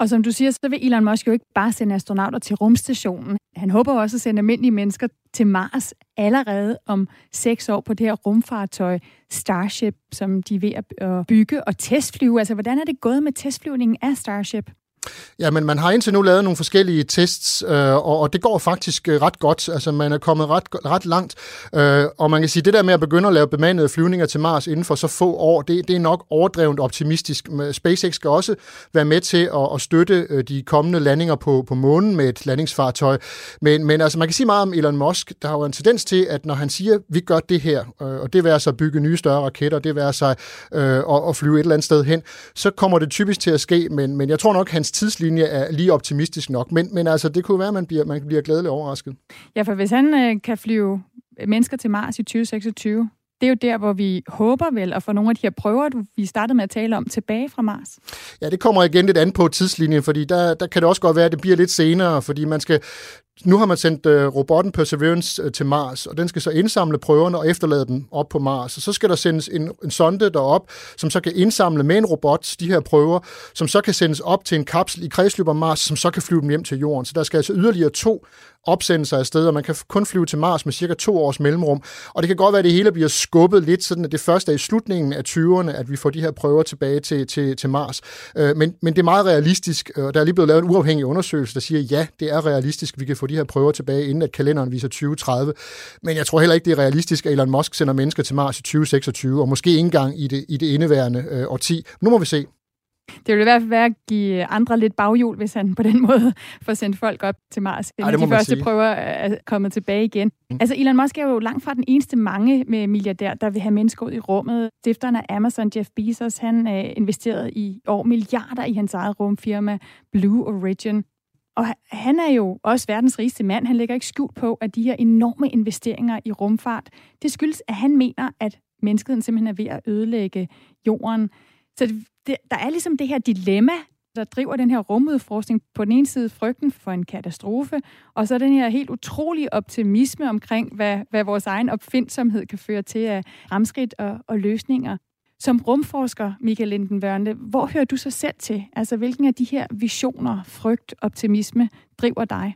Og som du siger, så vil Elon Musk jo ikke bare sende astronauter til rumstationen. Han håber også at sende almindelige mennesker til Mars allerede om seks år på det her rumfartøj Starship, som de er ved at bygge og testflyve. Altså, hvordan er det gået med testflyvningen af Starship? Ja, men man har indtil nu lavet nogle forskellige tests, øh, og, og det går faktisk øh, ret godt. Altså, man er kommet ret, ret langt. Øh, og man kan sige, det der med at begynde at lave bemandede flyvninger til Mars inden for så få år, det, det er nok overdrevet optimistisk. SpaceX skal også være med til at, at støtte øh, de kommende landinger på, på månen med et landingsfartøj. Men, men altså, man kan sige meget om Elon Musk. Der har jo en tendens til, at når han siger, vi gør det her, øh, og det vil altså bygge nye større raketter, det vil altså øh, at, at flyve et eller andet sted hen, så kommer det typisk til at ske. Men, men jeg tror nok, hans tidslinje er lige optimistisk nok. Men, men altså, det kunne være, at man bliver, man bliver glædeligt overrasket. Ja, for hvis han øh, kan flyve mennesker til Mars i 2026, det er jo der, hvor vi håber vel at få nogle af de her prøver, du, vi startede med at tale om, tilbage fra Mars. Ja, det kommer igen lidt an på tidslinjen, fordi der, der kan det også godt være, at det bliver lidt senere, fordi man skal nu har man sendt øh, robotten Perseverance øh, til Mars, og den skal så indsamle prøverne og efterlade dem op på Mars. Og så skal der sendes en, en sonde derop, som så kan indsamle med en robot de her prøver, som så kan sendes op til en kapsel i kredsløb om Mars, som så kan flyve dem hjem til Jorden. Så der skal altså yderligere to opsendelser afsted, og man kan kun flyve til Mars med cirka to års mellemrum. Og det kan godt være, at det hele bliver skubbet lidt, sådan at det første er i slutningen af 20'erne, at vi får de her prøver tilbage til, til, til Mars. Øh, men, men det er meget realistisk, øh, og der er lige blevet lavet en uafhængig undersøgelse, der siger, ja, det er realistisk, vi kan få de her prøver tilbage, inden at kalenderen viser 2030. Men jeg tror heller ikke, det er realistisk, at Elon Musk sender mennesker til Mars i 2026, og måske ikke engang i det, i det indeværende øh, årti. Nu må vi se. Det ville i hvert fald være at give andre lidt baghjul, hvis han på den måde får sendt folk op til Mars. Ej, de første sige. prøver er kommet tilbage igen. Mm. Altså Elon Musk er jo langt fra den eneste mange med milliardær, der vil have mennesker ud i rummet. Stifteren af Amazon, Jeff Bezos, han er investeret i år milliarder i hans eget rumfirma Blue Origin. Og han er jo også verdens rigeste mand. Han lægger ikke skjult på, at de her enorme investeringer i rumfart, det skyldes, at han mener, at menneskeheden simpelthen er ved at ødelægge jorden. Så det, der er ligesom det her dilemma, der driver den her rumudforskning. På den ene side frygten for en katastrofe, og så den her helt utrolige optimisme omkring, hvad, hvad vores egen opfindsomhed kan føre til af fremskridt og, og løsninger. Som rumforsker, Michael Lindenbørne, hvor hører du så selv til? Altså, hvilken af de her visioner, frygt, optimisme driver dig?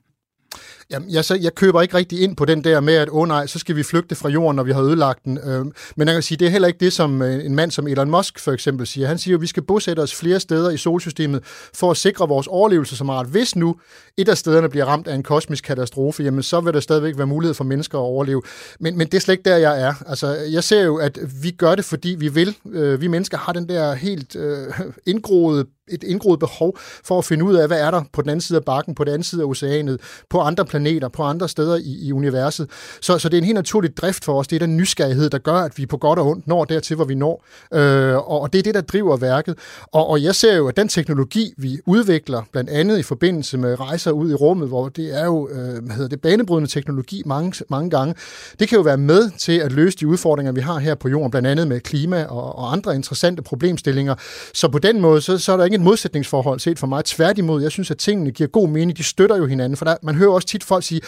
Jamen, jeg, så, jeg køber ikke rigtig ind på den der med, at åh oh, nej, så skal vi flygte fra jorden, når vi har ødelagt den. Øh, men jeg kan sige, det er heller ikke det, som øh, en mand som Elon Musk for eksempel siger. Han siger, at vi skal bosætte os flere steder i solsystemet for at sikre vores overlevelse som art. Hvis nu et af stederne bliver ramt af en kosmisk katastrofe, jamen så vil der stadigvæk være mulighed for mennesker at overleve. Men, men det er slet ikke der, jeg er. Altså, jeg ser jo, at vi gør det, fordi vi vil. Øh, vi mennesker har den der helt øh, indgroede et indgroet behov for at finde ud af, hvad er der på den anden side af bakken, på den anden side af oceanet, på andre planeter, planeter, på andre steder i, i universet. Så, så det er en helt naturlig drift for os. Det er den nysgerrighed, der gør, at vi på godt og ondt når dertil, hvor vi når. Øh, og, og det er det, der driver værket. Og, og jeg ser jo, at den teknologi, vi udvikler, blandt andet i forbindelse med rejser ud i rummet, hvor det er jo øh, hvad hedder det, banebrydende teknologi mange, mange gange, det kan jo være med til at løse de udfordringer, vi har her på jorden, blandt andet med klima og, og andre interessante problemstillinger. Så på den måde, så, så er der ikke et modsætningsforhold set for mig. Tværtimod, jeg synes, at tingene giver god mening. De støtter jo hinanden, for der, man hører også tit folk sige,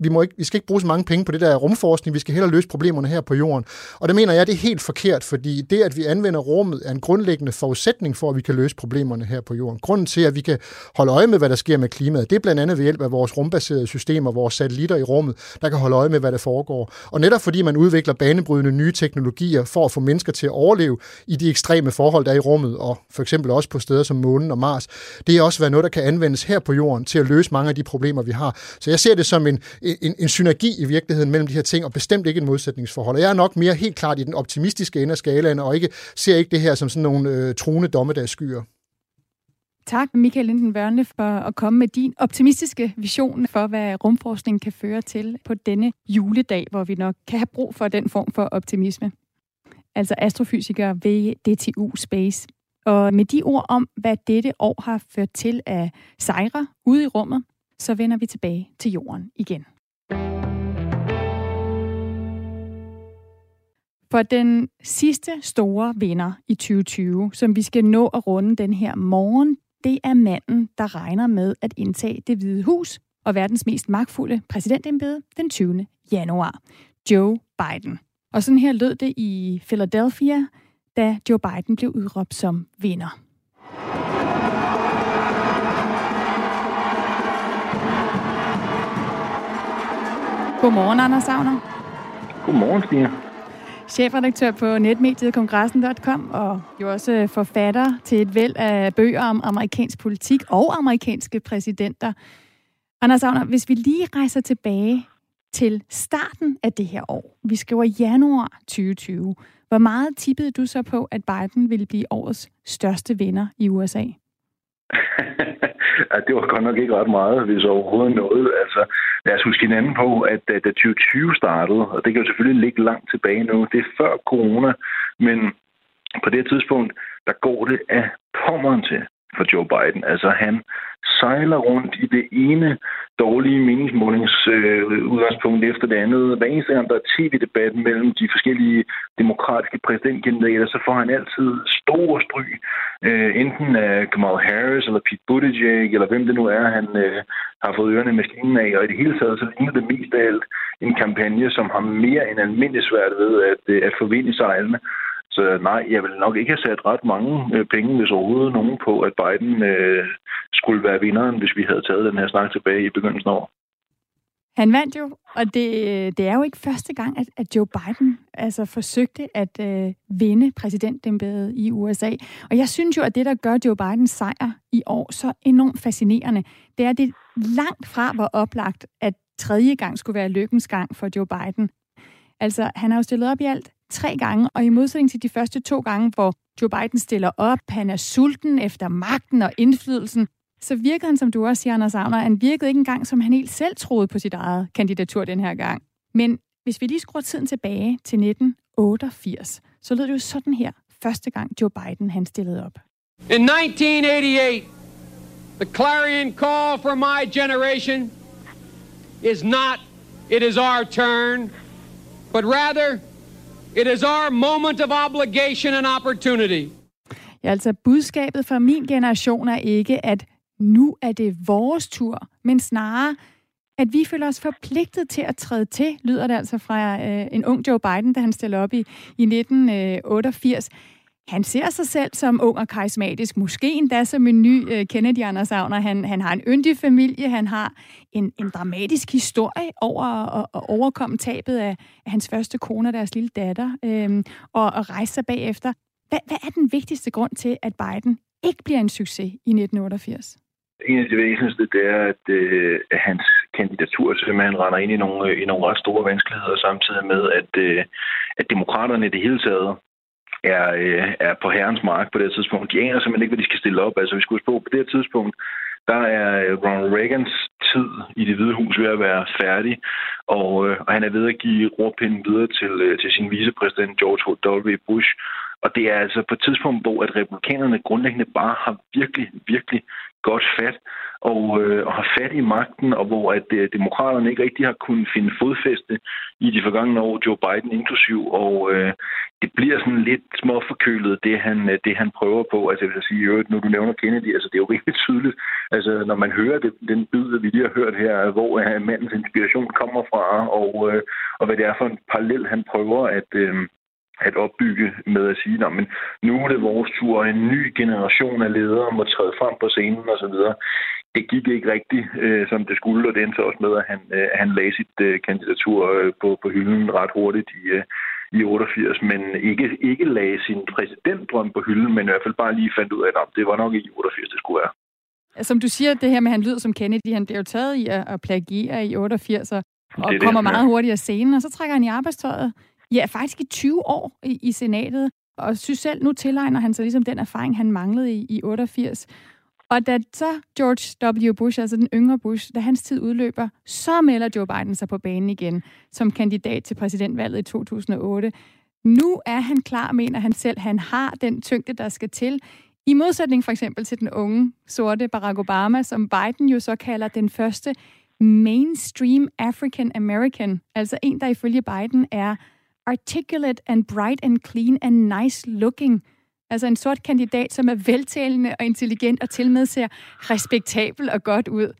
vi, må ikke, vi skal ikke bruge så mange penge på det der rumforskning, vi skal hellere løse problemerne her på jorden. Og det mener jeg, det er helt forkert, fordi det, at vi anvender rummet, er en grundlæggende forudsætning for, at vi kan løse problemerne her på jorden. Grunden til, at vi kan holde øje med, hvad der sker med klimaet, det er blandt andet ved hjælp af vores rumbaserede systemer, vores satellitter i rummet, der kan holde øje med, hvad der foregår. Og netop fordi man udvikler banebrydende nye teknologier for at få mennesker til at overleve i de ekstreme forhold, der er i rummet, og for eksempel også på steder som månen og Mars, det er også været noget, der kan anvendes her på jorden til at løse mange af de problemer, vi har. Så jeg ser det som en, en, en synergi i virkeligheden mellem de her ting, og bestemt ikke en modsætningsforhold. Og jeg er nok mere helt klart i den optimistiske ende af skalaen, og ikke, ser ikke det her som sådan nogle øh, truende dommedagsskyer. Tak, Michael Linden Vørne, for at komme med din optimistiske vision for, hvad rumforskning kan føre til på denne juledag, hvor vi nok kan have brug for den form for optimisme. Altså astrofysiker ved DTU Space. Og med de ord om, hvad dette år har ført til af sejre ude i rummet, så vender vi tilbage til jorden igen. For den sidste store vinder i 2020, som vi skal nå at runde den her morgen, det er manden, der regner med at indtage det hvide hus og verdens mest magtfulde præsidentembede den 20. januar. Joe Biden. Og sådan her lød det i Philadelphia, da Joe Biden blev udråbt som vinder. Godmorgen, Anders Savner. Godmorgen, Stine. Chefredaktør på netmediet kongressen.com og jo også forfatter til et væld af bøger om amerikansk politik og amerikanske præsidenter. Anders Savner, hvis vi lige rejser tilbage til starten af det her år. Vi skriver januar 2020. Hvor meget tippede du så på, at Biden ville blive årets største vinder i USA? ja, det var godt nok ikke ret meget, hvis overhovedet noget. Altså, lad os huske hinanden på, at øh, da 2020 startede, og det kan jo selvfølgelig ligge langt tilbage nu, det er før corona, men på det tidspunkt, der går det af pommeren til for Joe Biden. Altså han sejler rundt i det ene dårlige meningsmålingsudgangspunkt øh, efter det andet. Hver eneste gang, der er tv-debat mellem de forskellige demokratiske præsidentkandidater, så får han altid store stry. Øh, enten af Kamala Harris eller Pete Buttigieg, eller hvem det nu er, han øh, har fået ørerne i maskinen af. Og i det hele taget, så ligner det mest af alt en kampagne, som har mere end almindelig svært ved at, øh, at forvinde sejlene. Så nej, jeg vil nok ikke have sat ret mange øh, penge, hvis overhovedet nogen, på, at Biden øh, skulle være vinderen, hvis vi havde taget den her snak tilbage i begyndelsen af år. Han vandt jo, og det, øh, det er jo ikke første gang, at, at Joe Biden altså forsøgte at øh, vinde præsidentembedet i USA. Og jeg synes jo, at det, der gør Joe Bidens sejr i år så enormt fascinerende, det er, at det langt fra var oplagt, at tredje gang skulle være lykkens gang for Joe Biden. Altså, han har jo stillet op i alt tre gange, og i modsætning til de første to gange, hvor Joe Biden stiller op, han er sulten efter magten og indflydelsen, så virkede han, som du også siger, Anders Agner, han virkede ikke engang, som han helt selv troede på sit eget kandidatur den her gang. Men hvis vi lige skruer tiden tilbage til 1988, så lød det jo sådan her, første gang Joe Biden han stillede op. In 1988, the clarion call for my generation is not, it is our turn, but rather, It is our moment of obligation and opportunity. Ja, altså budskabet fra min generation er ikke, at nu er det vores tur, men snarere, at vi føler os forpligtet til at træde til, lyder det altså fra øh, en ung Joe Biden, da han stiller op i, i 1988 han ser sig selv som ung og karismatisk, måske endda som en ny øh, Kennedy Anders Agner. Han, han har en yndig familie, han har en, en dramatisk historie over at, at overkomme tabet af, af hans første kone og deres lille datter, øhm, og, og rejse sig bagefter. Hvad, hvad er den vigtigste grund til, at Biden ikke bliver en succes i 1988? En af de væsentligste, det er, at, øh, at hans kandidatur simpelthen render ind i nogle, øh, i nogle ret store vanskeligheder, samtidig med, at, øh, at demokraterne i det hele taget er, øh, er på herrens mark på det tidspunkt. De aner simpelthen ikke, hvad de skal stille op. Altså, vi skulle på, på det her tidspunkt, der er øh, Ronald Reagans tid i det hvide hus ved at være færdig, og, øh, og han er ved at give råpinden videre til, øh, til sin vicepræsident George W. Bush. Og det er altså på et tidspunkt, hvor at republikanerne grundlæggende bare har virkelig, virkelig godt fat og, øh, og har fat i magten, og hvor at øh, demokraterne ikke rigtig har kunnet finde fodfæste i de forgangne år, Joe Biden inklusiv, og øh, det bliver sådan lidt småforkølet, det han, øh, det han prøver på. Altså jeg vil sige, nu du nævner Kennedy, altså det er jo rigtig tydeligt, altså når man hører det, den bid, vi lige har hørt her, hvor øh, mandens inspiration kommer fra, og, øh, og hvad det er for en parallel, han prøver at, øh, at opbygge med at sige, men nu er det vores tur, en ny generation af ledere må træde frem på scenen osv. Det gik ikke rigtigt, øh, som det skulle, og det endte også med, at han, øh, han lagde sit øh, kandidatur øh, på, på hylden ret hurtigt i, øh, i 88, men ikke, ikke lagde sin præsidentdrøm på hylden, men i hvert fald bare lige fandt ud af, at det var nok i 88, det skulle være. Som du siger, det her med, at han lyder som Kennedy, han blev jo taget i at, at plagiere i 88, og, og det kommer det, meget hurtigt af scenen, og så trækker han i arbejdstøjet ja, faktisk i 20 år i, i senatet, og synes selv, nu tilegner han sig ligesom den erfaring, han manglede i, i 88. Og da så George W. Bush, altså den yngre Bush, da hans tid udløber, så melder Joe Biden sig på banen igen som kandidat til præsidentvalget i 2008. Nu er han klar, mener han selv. Han har den tyngde, der skal til. I modsætning for eksempel til den unge, sorte Barack Obama, som Biden jo så kalder den første mainstream African American. Altså en, der ifølge Biden er articulate and bright and clean and nice looking. Altså en sort kandidat, som er veltalende og intelligent og til med ser respektabel og godt ud.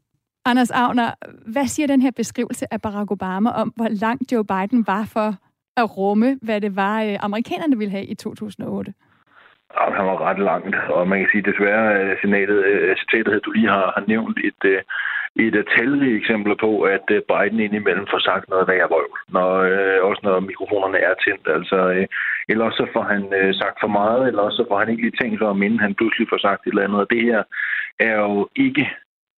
Anders Agner, hvad siger den her beskrivelse af Barack Obama om, hvor langt Joe Biden var for at rumme, hvad det var, øh, amerikanerne ville have i 2008? Ja, han var ret langt, og man kan sige desværre, at signalet, øh, citatet, du lige har, har nævnt, et, et af talrige eksempler på, at Biden indimellem får sagt noget værre røv, når, øh, også når mikrofonerne er tændt. Altså, øh, eller så får han øh, sagt for meget, eller også så får han ikke lige tænkt sig om, inden han pludselig får sagt et eller andet. Og det her er jo ikke...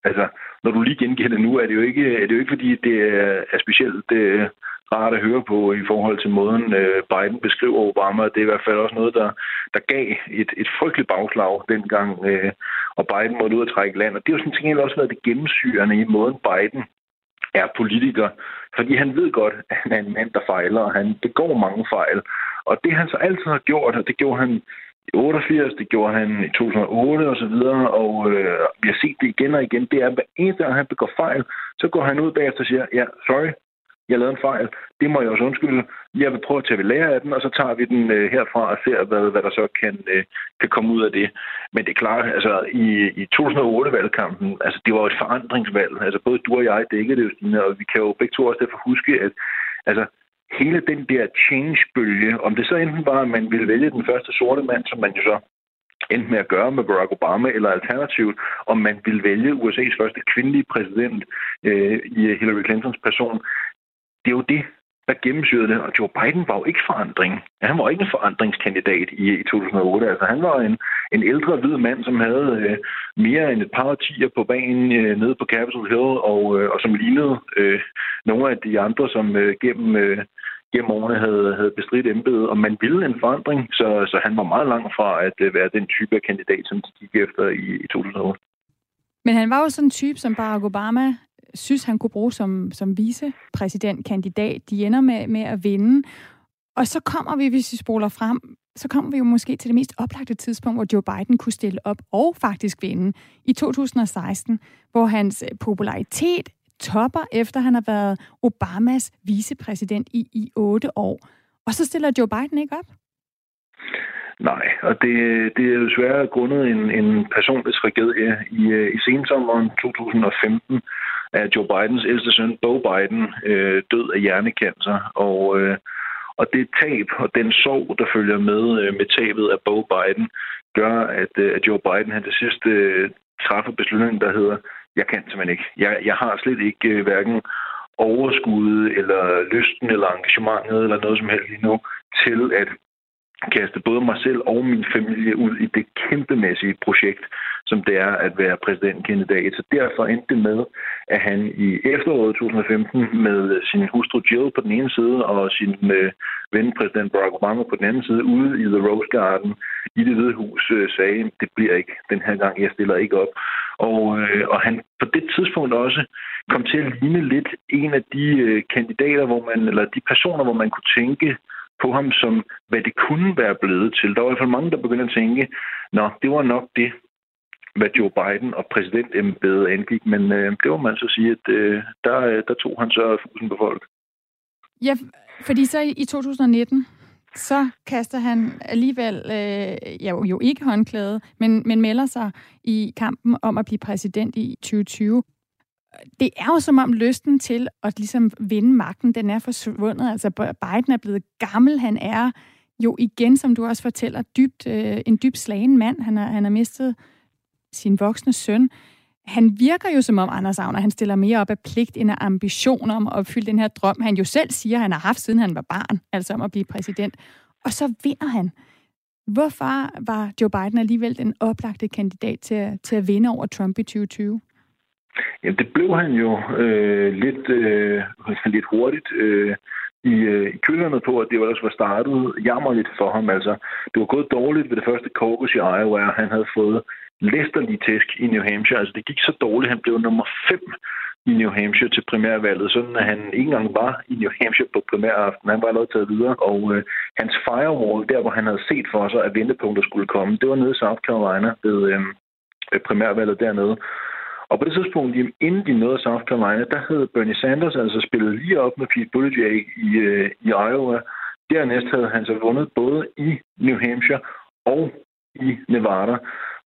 Altså, når du lige gengiver det nu, er det jo ikke, er det jo ikke fordi, det er, er specielt... Øh, rart at høre på i forhold til måden, øh, Biden beskriver Obama. Det er i hvert fald også noget, der, der gav et, et frygteligt bagslag dengang, øh, og Biden måtte ud og trække land. Og det er jo sådan ting også været det gennemsyrende i måden, Biden er politiker. Fordi han ved godt, at han er en mand, der fejler, og han begår mange fejl. Og det han så altid har gjort, og det gjorde han i 88, det gjorde han i 2008 og så videre, og øh, vi har set det igen og igen, det er, at hver eneste gang han begår fejl, så går han ud bagefter og siger, ja, sorry, jeg lavede en fejl. Det må jeg også undskylde. Jeg vil prøve at tage ved lære af den, og så tager vi den øh, herfra og ser, hvad, hvad der så kan, øh, kan komme ud af det. Men det er klart, altså i, i 2008-valgkampen, altså det var et forandringsvalg. Altså både du og jeg dækkede det jo, Stine, og vi kan jo begge to også derfor huske, at altså, hele den der change-bølge, om det så enten var, at man ville vælge den første sorte mand, som man jo så endte med at gøre med Barack Obama, eller alternativt, om man ville vælge USA's første kvindelige præsident øh, i Hillary Clintons person det er jo det, der gennemsyrede det. Og Joe Biden var jo ikke forandring. Han var ikke en forandringskandidat i, i 2008. Altså, han var en, en ældre hvid mand, som havde øh, mere end et par årtier på banen øh, nede på Capitol Hill, og, øh, og som lignede øh, nogle af de andre, som øh, gennem, øh, gennem årene havde, havde bestridt embedet. Og man ville en forandring, så, så han var meget langt fra at øh, være den type af kandidat, som de gik efter i, i 2008. Men han var jo sådan en type, som Barack Obama synes, han kunne bruge som, som vicepræsidentkandidat. De ender med, med at vinde. Og så kommer vi, hvis vi spoler frem, så kommer vi jo måske til det mest oplagte tidspunkt, hvor Joe Biden kunne stille op og faktisk vinde i 2016, hvor hans popularitet topper, efter han har været Obamas vicepræsident i, i otte år. Og så stiller Joe Biden ikke op? Nej, og det, det er jo svært grundet en, en personlig tragedie. I, øh, i sensommeren 2015 er Joe Bidens ældste søn, Bo Biden, øh, død af hjernekancer. Og, øh, Og det tab og den sorg, der følger med øh, med tabet af Bo Biden, gør, at, øh, at Joe Biden han til sidst øh, træffer beslutningen, der hedder, jeg kan simpelthen ikke. Jeg, jeg har slet ikke øh, hverken overskuddet, eller lysten, eller engagementet, eller noget som helst lige nu, til at kaste både mig selv og min familie ud i det kæmpemæssige projekt, som det er at være præsidentkandidat. Så derfor endte det med, at han i efteråret 2015 med sin hustru Jill på den ene side og sin øh, ven præsident Barack Obama på den anden side ude i The Rose Garden i det hvide hus øh, sagde, det bliver ikke den her gang, jeg stiller ikke op. Og, øh, og han på det tidspunkt også kom til at ligne lidt en af de øh, kandidater, hvor man, eller de personer, hvor man kunne tænke, på ham som, hvad det kunne være blevet til. Der var i hvert fald mange, der begyndte at tænke, nå, det var nok det, hvad Joe Biden og præsidentembedet angik, men øh, det må man så sige, at øh, der, øh, der tog han så fusen på folk. Ja, fordi så i 2019, så kaster han alligevel, øh, ja, jo ikke håndklæde, men, men melder sig i kampen om at blive præsident i 2020 det er jo som om lysten til at ligesom vinde magten, den er forsvundet. Altså Biden er blevet gammel, han er jo igen, som du også fortæller, dybt, øh, en dybt slagen mand. Han har, han har mistet sin voksne søn. Han virker jo som om, Anders Agner, han stiller mere op af pligt end af ambition om at opfylde den her drøm, han jo selv siger, han har haft, siden han var barn, altså om at blive præsident. Og så vinder han. Hvorfor var Joe Biden alligevel den oplagte kandidat til, til at vinde over Trump i 2020? Jamen, det blev han jo øh, lidt, øh, lidt hurtigt øh, i, øh, i kølerne på, at det ellers var startet jammerligt for ham. Altså, det var gået dårligt ved det første caucus i Iowa, og han havde fået læsterlig tæsk i New Hampshire. Altså, det gik så dårligt, han blev nummer 5 i New Hampshire til primærvalget, sådan at han ikke engang var i New Hampshire på primæraften. Han var allerede taget videre, og øh, hans firewall, der hvor han havde set for sig, at vendepunkter skulle komme, det var nede i South Carolina ved øh, primærvalget dernede. Og på det tidspunkt, inden de nåede South Carolina, der havde Bernie Sanders altså spillet lige op med Pete Buttigieg i, øh, i Iowa. Dernæst havde han så vundet både i New Hampshire og i Nevada,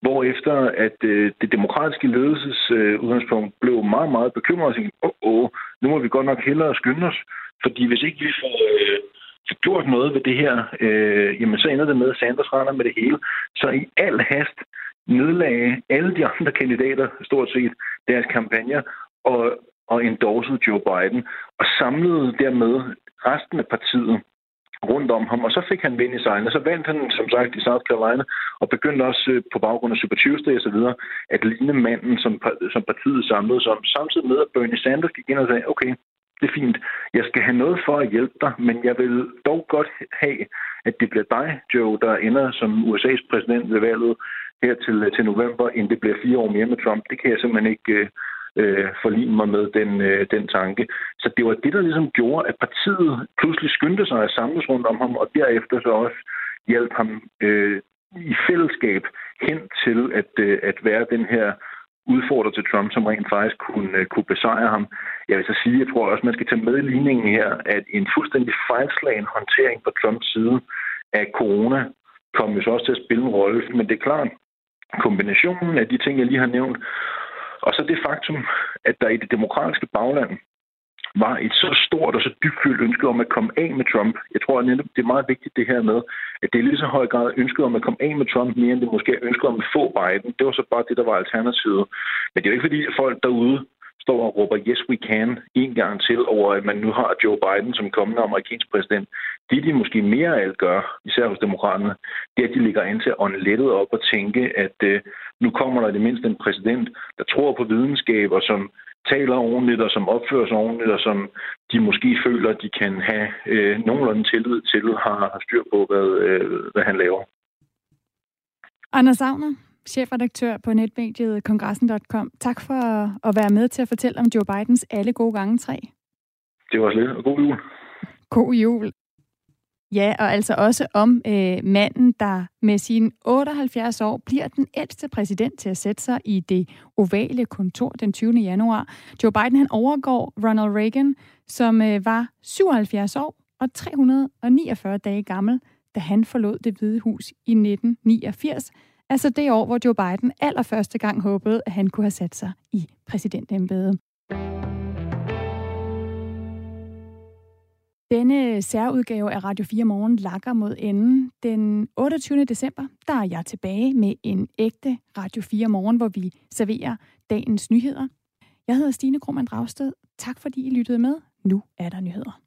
hvor efter at øh, det demokratiske ledelsesudgangspunkt øh, blev meget, meget bekymret og tænkte, åh, oh, oh, nu må vi godt nok hellere skynde os, fordi hvis ikke vi får, øh, får gjort noget ved det her, øh, jamen så ender det med, at Sanders render med det hele. Så i al hast nedlagde alle de andre kandidater stort set deres kampagner og, og endorsede Joe Biden og samlede dermed resten af partiet rundt om ham, og så fik han vind i sejlen, og så vandt han, som sagt, i South Carolina, og begyndte også øh, på baggrund af Super Tuesday og så videre, at ligne manden, som, som partiet samlede sig om, samtidig med, at Bernie Sanders gik ind og sagde, okay, det er fint, jeg skal have noget for at hjælpe dig, men jeg vil dog godt have, at det bliver dig, Joe, der ender som USA's præsident ved valget, her til, øh, til november, end det bliver fire år mere med Trump. Det kan jeg simpelthen ikke øh, øh, forlige mig med den, øh, den tanke. Så det var det, der ligesom gjorde, at partiet pludselig skyndte sig at samles rundt om ham, og derefter så også hjalp ham øh, i fællesskab hen til at, øh, at være den her udfordrer til Trump, som rent faktisk kunne, øh, kunne besejre ham. Jeg vil så sige, jeg tror også, man skal tage med i ligningen her, at en fuldstændig fejlslagen håndtering på Trumps side af corona kom jo så også til at spille en rolle. Men det er klart, kombinationen af de ting, jeg lige har nævnt, og så det faktum, at der i det demokratiske bagland var et så stort og så dybfølt ønske om at komme af med Trump. Jeg tror, netop, det er meget vigtigt det her med, at det er lige så høj grad ønsket om at komme af med Trump, mere end det måske er ønsket om at få Biden. Det var så bare det, der var alternativet. Men det er jo ikke fordi, at folk derude står og råber yes we can en gang til over, at man nu har Joe Biden som kommende amerikansk præsident. Det, de måske mere af alt gør, især hos demokraterne, det er, at de ligger an til at ånde lettet op og tænke, at øh, nu kommer der det mindste en præsident, der tror på videnskab og som taler ordentligt og som opfører sig ordentligt og som de måske føler, at de kan have øh, nogenlunde tillid til, har, har styr på, hvad, øh, hvad han laver. Anders Agner, chefredaktør på netmediet kongressen.com. Tak for at være med til at fortælle om Joe Bidens alle gode gange tre. Det var slet, og god jul. God jul. Ja, og altså også om øh, manden, der med sine 78 år bliver den ældste præsident til at sætte sig i det ovale kontor den 20. januar. Joe Biden han overgår Ronald Reagan, som øh, var 77 år og 349 dage gammel, da han forlod det hvide hus i 1989. Altså det år, hvor Joe Biden allerførste gang håbede, at han kunne have sat sig i præsidentembedet. Denne særudgave af Radio 4 Morgen lakker mod enden. Den 28. december, der er jeg tilbage med en ægte Radio 4 Morgen, hvor vi serverer dagens nyheder. Jeg hedder Stine Krohmann Dragsted. Tak fordi I lyttede med. Nu er der nyheder.